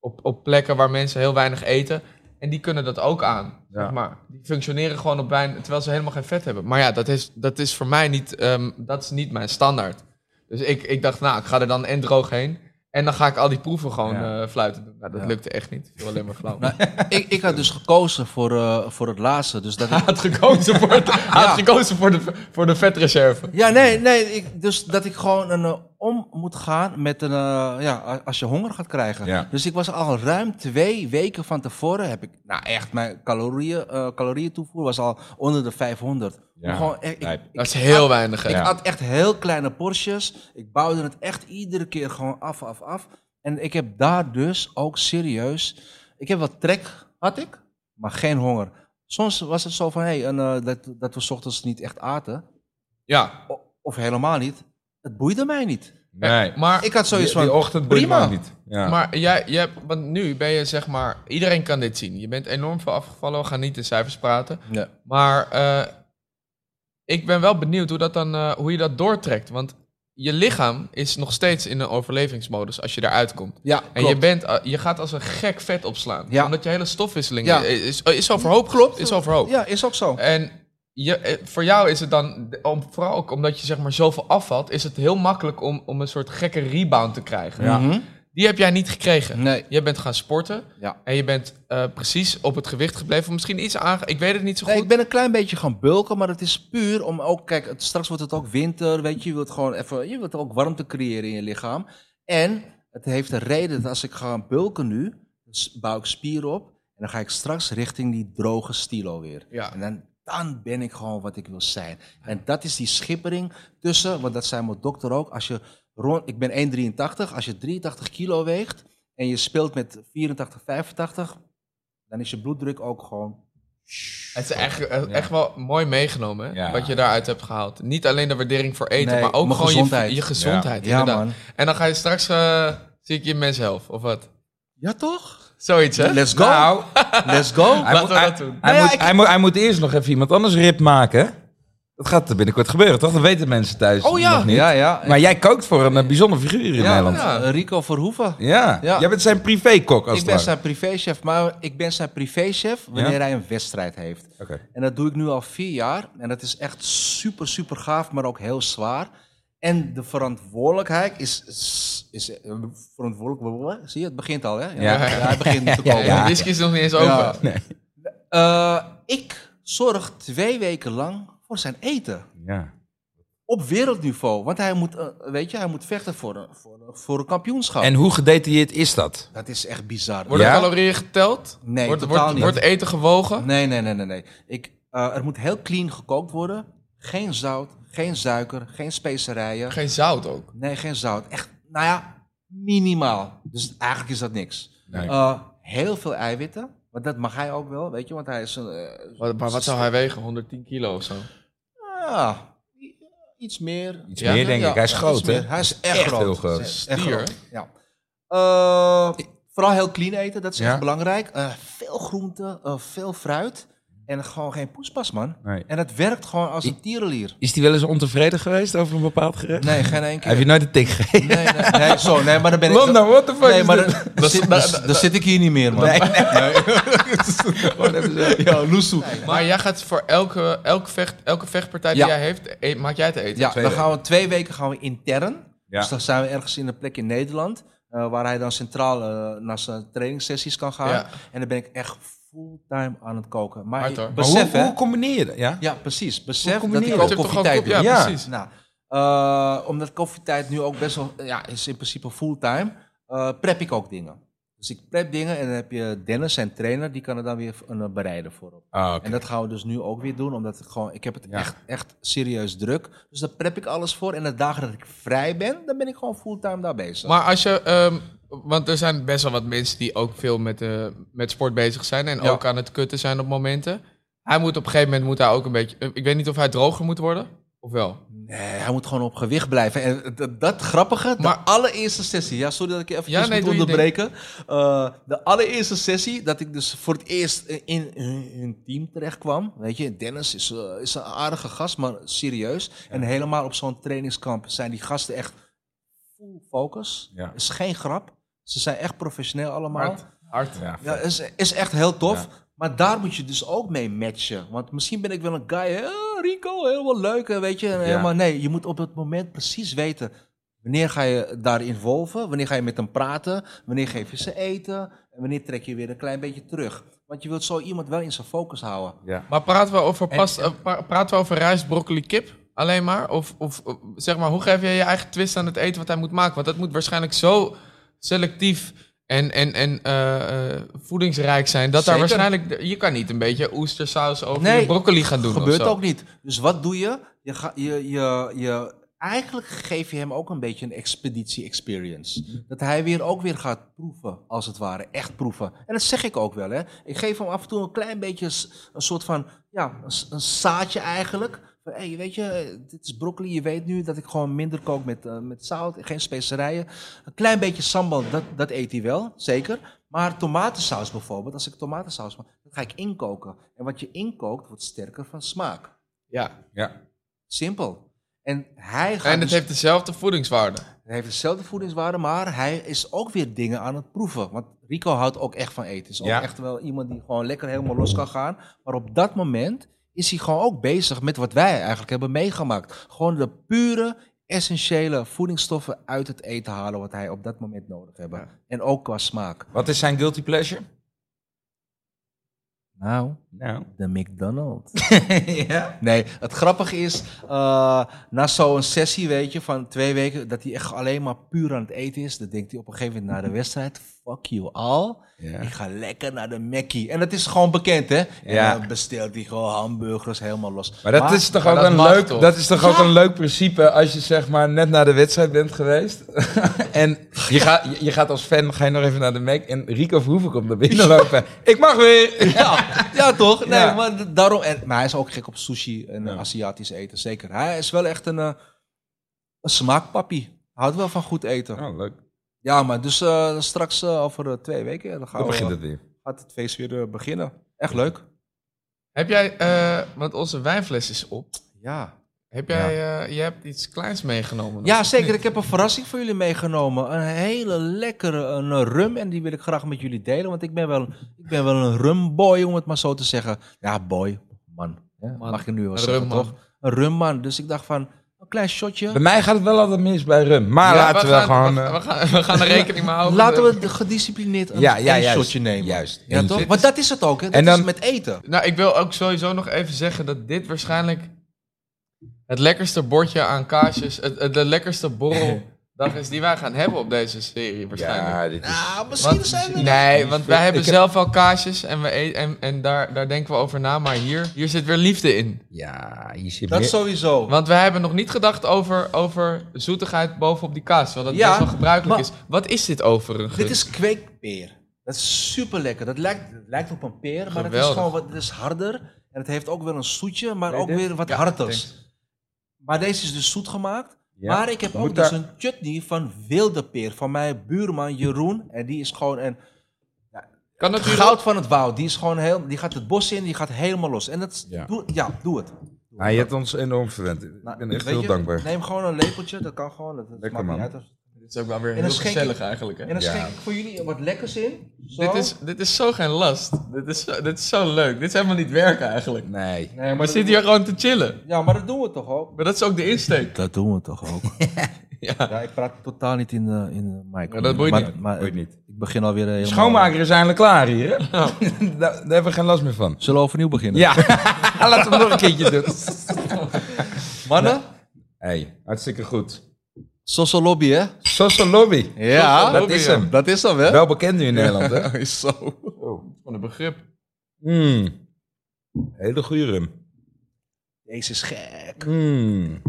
op, op plekken waar mensen heel weinig eten. En die kunnen dat ook aan. Ja. Zeg maar. Die functioneren gewoon op wijn terwijl ze helemaal geen vet hebben. Maar ja, dat is, dat is voor mij niet, ehm, dat is niet mijn standaard. Dus ik, ik dacht, nou, ik ga er dan en droog heen. En dan ga ik al die proeven gewoon Ja. eh, fluiten doen. Nou, dat Ja. lukte echt niet. Ik viel alleen maar flauw. Nou, ik, ik had dus gekozen voor, eh, voor het laatste. Dus dat ik, had gekozen voor, het, hij had gekozen voor, de, voor de vetreserve. ja, nee, nee. Ik, dus dat ik gewoon een, eh, om moet gaan met een. eh, ja, als je honger gaat krijgen. Ja. Dus ik was al ruim twee weken van tevoren. Heb ik, nou echt, mijn calorieën, eh calorieën toevoer was al onder de 500. Ja, Gewoon, ik, Dat is heel weinig. Ik Ja. had echt heel kleine porties. Ik bouwde het echt iedere keer gewoon af, af, af. En ik heb daar dus ook serieus... Ik heb wat trek, had ik, maar geen honger. Soms was het zo van, hey, en, eh, dat, dat we 's ochtends niet echt aten. Ja, O- Of helemaal niet. Het boeide mij niet. Nee. maar Ik had zoiets die, van, die ochtend prima. niet. Ja. Maar jij, want nu ben je zeg maar, iedereen kan dit zien. Je bent enorm veel afgevallen, we gaan niet in cijfers praten. Ja. Maar eh, ik ben wel benieuwd hoe, dat dan, eh, hoe je dat doortrekt. Want je lichaam is nog steeds in een overlevingsmodus als je eruit komt. Ja, En je, bent, eh, je gaat als een gek vet opslaan. Ja. Omdat je hele stofwisseling Ja. is, is overhoop. Klopt. Is overhoop. Ja, is ook zo. En je, eh, voor jou is het dan, om, vooral ook omdat je zeg maar zoveel afvalt, is het heel makkelijk om, om een soort gekke rebound te krijgen. Ja. Mhm. Die heb jij niet gekregen. Nee. Je bent gaan sporten Ja. en je bent eh, precies op het gewicht gebleven. Misschien iets aange... Ik weet het niet zo Nee, goed. ik ben een klein beetje gaan bulken, maar het is puur om ook, kijk, het, straks wordt het ook winter, weet je, je wilt gewoon even, je wilt ook warmte creëren in je lichaam. En het heeft een reden dat als ik ga bulken nu, dus bouw ik spieren op en dan ga ik straks richting die droge stilo weer. Ja. En dan, dan ben ik gewoon wat ik wil zijn. En dat is die schippering tussen, want dat zei mijn dokter ook, als je rond, ik ben 1,83, als je 83 kilo weegt en je speelt met 84, 85, dan is je bloeddruk ook gewoon Het is echt, eh, echt wel mooi meegenomen, Ja. wat je daaruit hebt gehaald. Niet alleen de waardering voor eten, Nee, maar ook gewoon gezondheid. Je, je gezondheid. Ja, inderdaad. man. En dan ga je straks, eh, zie ik je in Men's Health, of wat? Ja, toch? Zoiets, hè? Let's go. Nou, Let's go. hij, moet, we hij, dat doen. hij ja, moet, ik- hij, moet, hij moet eerst nog even iemand anders rip maken. Dat gaat binnenkort gebeuren, toch? Dat weten mensen thuis Oh ja. nog niet. Ja, ja. Maar jij kookt voor een eh, bijzonder figuur in ja, Nederland. ja. eh, Rico Verhoeven. Ja. Ja. jij bent zijn privékok als Ik ben zijn privéchef, maar ik ben zijn privéchef wanneer hij een wedstrijd heeft. Oké. En dat doe ik nu al vier jaar. En dat is echt super, super gaaf, maar ook heel zwaar. En de verantwoordelijkheid is... is, is eh, verantwoordelijk... Zie je, het begint al, hè? Ja, Ja. het begint te Ja, komen. de whisky is nog niet eens open. Ja. Nee. Eh, ik zorg twee weken lang voor zijn eten. Ja. op wereldniveau. Want hij moet, eh, weet je, hij moet vechten voor een, voor een, voor een kampioenschap. En hoe gedetailleerd is dat? dat is echt bizar. Worden Ja? calorieën geteld? Nee, wordt, totaal wordt, niet. wordt eten gewogen? Nee, nee, nee, nee. nee. Ik, er moet heel clean gekookt worden. Geen zout, geen suiker, geen specerijen. Geen zout ook. Nee, geen zout. Echt, nou ja, minimaal. Dus eigenlijk is dat niks. Nee. Eh, heel veel eiwitten. Want dat mag hij ook wel, weet je. Want hij is een... Wat, maar wat zou hij wegen? 110 kilo of zo? Ja, iets meer. Iets Ja? meer, denk ik. Hij is ja, groot, hè? Hij is echt, Echt groot. heel groot. Echt Stier, groot, Ja. Eh, vooral heel clean eten, dat is Ja? echt belangrijk. Eh, veel groenten, eh, veel fruit. En gewoon geen poespas, man. Nee. En het werkt gewoon als een tierenlier. Is hij wel eens ontevreden geweest over een bepaald gerecht? Nee, geen één keer. Heb je nooit een tik gegeven? Nee, nee, nee, zo, nee, maar dan ben ik... Wat nou, what the fuck Nee, is maar dan, dan, zit, dan, dan zit ik hier niet meer, man. Nee, Ja, loesoe. Maar jij gaat voor elke, elke, vecht, elke vechtpartij die Ja. jij heeft, e- maak jij te eten? Ja, Twee dan weken. gaan we twee weken gaan we intern. Ja. Dus dan zijn we ergens in een plek in Nederland. eh, waar hij dan centraal eh, naar zijn trainingssessies kan gaan. Ja. En dan ben ik echt fulltime aan het koken. Maar Hard, ik hoor. Maar besef, hoe, hè? hoe combineer je dat? Ja? Ja, precies. Besef dat ik je ook koffietijd doe. kop- ja, Ja. precies. Nou, eh, omdat koffietijd nu ook best wel, ja, is in principe fulltime, eh prep ik ook dingen. Dus ik prep dingen en dan heb je Dennis, zijn trainer, die kan er dan weer een eh, bereiden voor op. Ah. En dat gaan we dus nu ook weer doen, omdat ik gewoon, ik heb het Ja. echt, echt serieus druk. Dus daar prep ik alles voor. En de dagen dat ik vrij ben, dan ben ik gewoon fulltime daar bezig. Maar als je, ehm, want er zijn best wel wat mensen die ook veel met, eh, met sport bezig zijn en Ja. ook aan het kutten zijn op momenten. Hij moet op een gegeven moment moet hij ook een beetje, eh, ik weet niet of hij droger moet worden, of wel? Nee, hij moet gewoon op gewicht blijven. En dat, dat grappige, de Maar- allereerste sessie. Ja, sorry dat ik je even Ja, nee, moet onderbreken. Eh, de allereerste sessie, dat ik dus voor het eerst in hun, team terecht kwam. Weet je, Dennis is, eh, is een aardige gast, maar serieus. En helemaal op zo'n trainingskamp zijn die gasten echt full focus. Ja. Is geen grap. Ze zijn echt professioneel allemaal. Hard. Hard. Ja, Ja, is, is echt heel tof. Maar daar moet je dus ook mee matchen. Want misschien ben ik wel een guy, hè, oh, Rico, helemaal leuk, hè, weet je. Helemaal, nee, je moet op het moment precies weten... wanneer ga je daar involven, wanneer ga je met hem praten... wanneer geef je ze eten en wanneer trek je weer een klein beetje terug. Want je wilt zo iemand wel in zijn focus houden. ja. Maar praten we over, past, eh, pra- praten we over rijst, broccoli, kip alleen maar? Of, of eh, zeg maar, hoe geef je je eigen twist aan het eten wat hij moet maken? Want dat moet waarschijnlijk zo selectief en, en, en eh, eh, voedingsrijk zijn. Dat daar waarschijnlijk, je kan niet een beetje oestersaus over Nee, je broccoli gaan doen. gebeurt of zo. ook niet. Dus wat doe je? Je, ga, je, je, je? Eigenlijk geef je hem ook een beetje een expeditie experience. Dat hij weer ook weer gaat proeven, als het ware. Echt proeven. En dat zeg ik ook wel. Hè. Ik geef hem af en toe een klein beetje een soort van, ja, een, een zaadje eigenlijk. Hey, weet je, eh, dit is broccoli. Je weet nu dat ik gewoon minder kook met, eh, met zout, geen specerijen. Een klein beetje sambal, dat, dat eet hij wel, zeker. Maar tomatensaus bijvoorbeeld, als ik tomatensaus maak, dat ga ik inkoken. En wat je inkookt, wordt sterker van smaak. Ja. ja. Simpel. En hij gaat En het dus- heeft dezelfde voedingswaarde. hij heeft dezelfde voedingswaarde, maar hij is ook weer dingen aan het proeven. Want Rico houdt ook echt van eten. Is ook Ja. echt wel iemand die gewoon lekker helemaal los kan gaan. Maar op dat moment is hij gewoon ook bezig met wat wij eigenlijk hebben meegemaakt. Gewoon de pure, essentiële voedingsstoffen uit het eten halen wat hij op dat moment nodig heeft. En ook qua smaak. Wat is zijn guilty pleasure? Nou, Nou. de McDonald's. ja? Nee, het grappige is, eh, na zo'n sessie, weet je, van twee weken, dat hij echt alleen maar puur aan het eten is. Dan denkt hij op een gegeven moment na de wedstrijd, fuck you. Ja. Ik ga lekker naar de Mackie. En dat is gewoon bekend, hè? En Ja. dan bestelt hij gewoon hamburgers helemaal los. Maar dat is toch ook dat een leuk, toch? dat is toch ook een leuk principe als je zeg maar net naar de wedstrijd bent geweest. en je gaat, je, gaat als fan, ga je nog even naar de Mac en Rico Verhoeven komt naar binnen lopen. Ik mag weer! Ja, ja toch? Nee, Ja. maar daarom... En, maar hij is ook gek op sushi en. Aziatisch eten, zeker. Hij is wel echt een, eh, een smaakpappie. Houdt wel van goed eten. Oh, leuk. Ja, maar dus eh, straks eh, over eh, twee weken, dan gaan Dan we, begint het weer. gaat het feest weer beginnen. Echt leuk. Heb jij, eh, want onze wijnfles is op. Ja. Heb jij, eh, je hebt iets kleins meegenomen? Ja, zeker. niet? Ik heb een verrassing voor jullie meegenomen. Een hele lekkere een rum. En die wil ik graag met jullie delen. Want ik ben wel, ik ben wel een rumboy, om het maar zo te zeggen. Ja, boy. Man. Ja, Man. Mag ik nu wel Een zeggen, rumman. toch? Een rumman. Dus ik dacht van, klein shotje. Bij mij gaat het wel altijd mis bij rum. Maar Ja, laten we, gaan, gewoon... We, eh, we gaan, we gaan er rekening mee houden. Laten we de- gedisciplineerd een, Ja, ja, een juist. shotje nemen. Juist. Ja, toch? Want dat is het ook, hè? Dat En dan- is met eten. Nou, ik wil ook sowieso nog even zeggen dat dit waarschijnlijk het lekkerste bordje aan kaasjes, het, het- de lekkerste borreldag is die wij gaan hebben op deze serie waarschijnlijk. Ja, dit is... Ah, misschien Want- zijn we... nee, want wij hebben Ik heb- zelf al kaasjes en, we eten, en, en daar, daar denken we over na. Maar hier, hier zit weer liefde in. Ja, hier zit Dat meer... sowieso. Want wij hebben nog niet gedacht over, over zoetigheid bovenop die kaas. Terwijl dat Ja, best wel gebruikelijk maar- is. Wat is dit overigens? Dit is kweekpeer. Dat is super lekker. Dat lijkt, het lijkt op een peer, maar het is gewoon wat het is harder. En het heeft ook wel een zoetje, maar ook weer wat Ja. Maar deze is dus zoet gemaakt. Ja. Maar ik heb ook daar- dus een chutney van wilde peer. Van mijn buurman Jeroen. En die is gewoon een Kan het hier goud van het woud. Die, is gewoon heel, die gaat het bos in, die gaat helemaal los. En dat, is- Ja. Doe, ja, doe het. Ah, je hebt ons enorm verwend. Ik Nou, ben echt heel je, dankbaar. Neem gewoon een lepeltje, dat kan gewoon. Dat, dat Lekker, maakt niet man. uit. Dit is ook wel weer heel ik- gezellig eigenlijk. Hè? En dan Ja. schenk ik voor jullie wat lekkers in. Zo. Dit, is, dit is zo geen last. Dit is, zo, dit is zo leuk. Dit is helemaal niet werken eigenlijk. Nee. Nee, We dat zitten doen hier gewoon te chillen. Ja, maar dat doen we toch ook? Maar dat is ook de insteek. Dat doen we toch ook? Ja. ja, ik praat totaal niet in de, in de mic. Ja, dat boeit maar, niet. Maar Boeit niet. ik begin alweer helemaal... Schoonmaker is eindelijk klaar hier, hè? daar, daar hebben we geen last meer van. Zullen we overnieuw beginnen? Ja, laten we hem nog een keertje doen. Mannen? hey, hartstikke goed. Soso Lobby, hè? Sosa Lobby. Ja, dat is hem. Dat is dan, hè? Wel bekend nu in Nederland, hè? Is zo. Van een begrip. Mm. Hele goede rum. Deze is gek. Mm.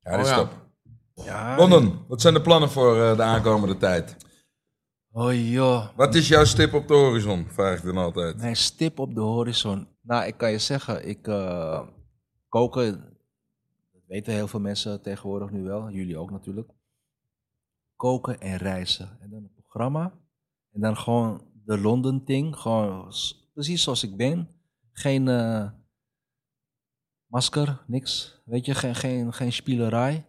Ja, dat is Oh ja. top. Ja. London, wat zijn de plannen voor eh, de aankomende tijd? Oh joh. Wat is jouw stip op de horizon? Vraag ik dan altijd. Mijn stip op de horizon. Nou, ik kan je zeggen, ik eh, koken, weten heel veel mensen tegenwoordig nu wel, jullie ook natuurlijk. Koken en reizen. En dan een programma. En dan gewoon de London thing. Gewoon precies zoals ik ben. Geen eh, masker, niks. Weet je, geen, geen, geen spielerij.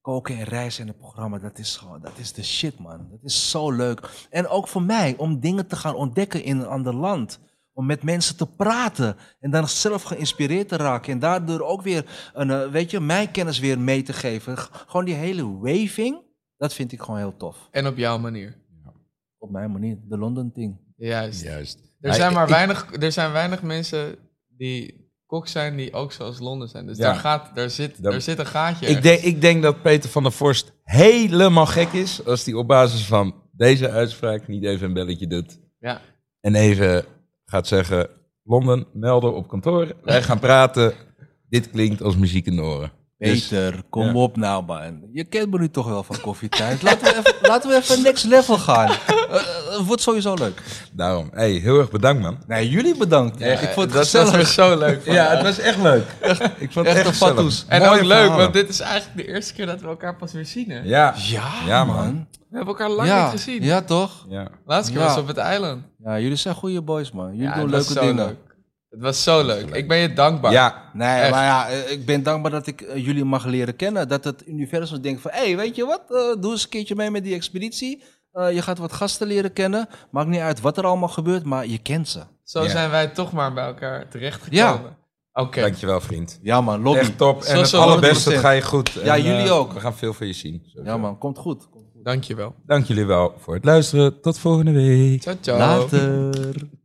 Koken en reizen in een programma, dat is gewoon, dat is de shit man. Dat is zo leuk. En ook voor mij, om dingen te gaan ontdekken in een ander land. Om met mensen te praten en dan zelf geïnspireerd te raken. En daardoor ook weer, een, eh, weet je, mijn kennis weer mee te geven. Gewoon die hele waving, dat vind ik gewoon heel tof. En op jouw manier. Op mijn manier, de London thing. Juist. Juist. Er zijn maar weinig, er zijn weinig mensen die kok zijn die ook zoals Londen zijn. Dus Ja. daar, gaat, daar, zit, daar zit een gaatje. Ik denk, ik denk dat Peter van der Vorst helemaal gek is als hij op basis van deze uitspraak niet even een belletje doet. Ja. En even gaat zeggen, Londen, melden op kantoor. Wij gaan praten. Dit klinkt als muziek in de oren. Dus- Peter, kom ja. op nou man. Je kent me nu toch wel van koffietijd. Laten we even, laten we even next level gaan. Eh, eh, Het wordt sowieso leuk. Daarom, hey, heel erg bedankt man. Nee, jullie bedankt. Ja, ik vond het dat was gezellig. weer zo leuk. van Ja, het was echt leuk. Ik vond het Echt echt een gezellig. En Mooie ook leuk, verhalen. want dit is eigenlijk de eerste keer dat we elkaar pas weer zien. Hè? Ja, Ja, Ja, man. man. We hebben elkaar lang Ja, niet gezien. ja, toch? ja. Laatste keer Ja. was op het eiland. Ja, jullie zijn goede boys, man. Jullie Ja, doen het was leuke zo dingen. leuk. Het was zo leuk. Ik ben je dankbaar. ja, Nee, Echt. maar ja, eh, ik ben dankbaar dat ik eh, jullie mag leren kennen. Dat het universum denkt van, hé, hey, weet je wat? Eh, doe eens een keertje mee met die expeditie. Eh, je gaat wat gasten leren kennen. Maakt niet uit wat er allemaal gebeurt, maar je kent ze. Zo Ja. zijn wij toch maar bij elkaar terechtgekomen. Oké. dankjewel vriend. Ja, man, lobby. Echt top. En Zo, het allerbeste, 100%. het ga je goed. Ja, En, jullie ook. We gaan veel van je zien. Ja, man, komt goed. Dankjewel. Dank jullie wel voor het luisteren. Tot volgende week. Ciao, ciao. Later.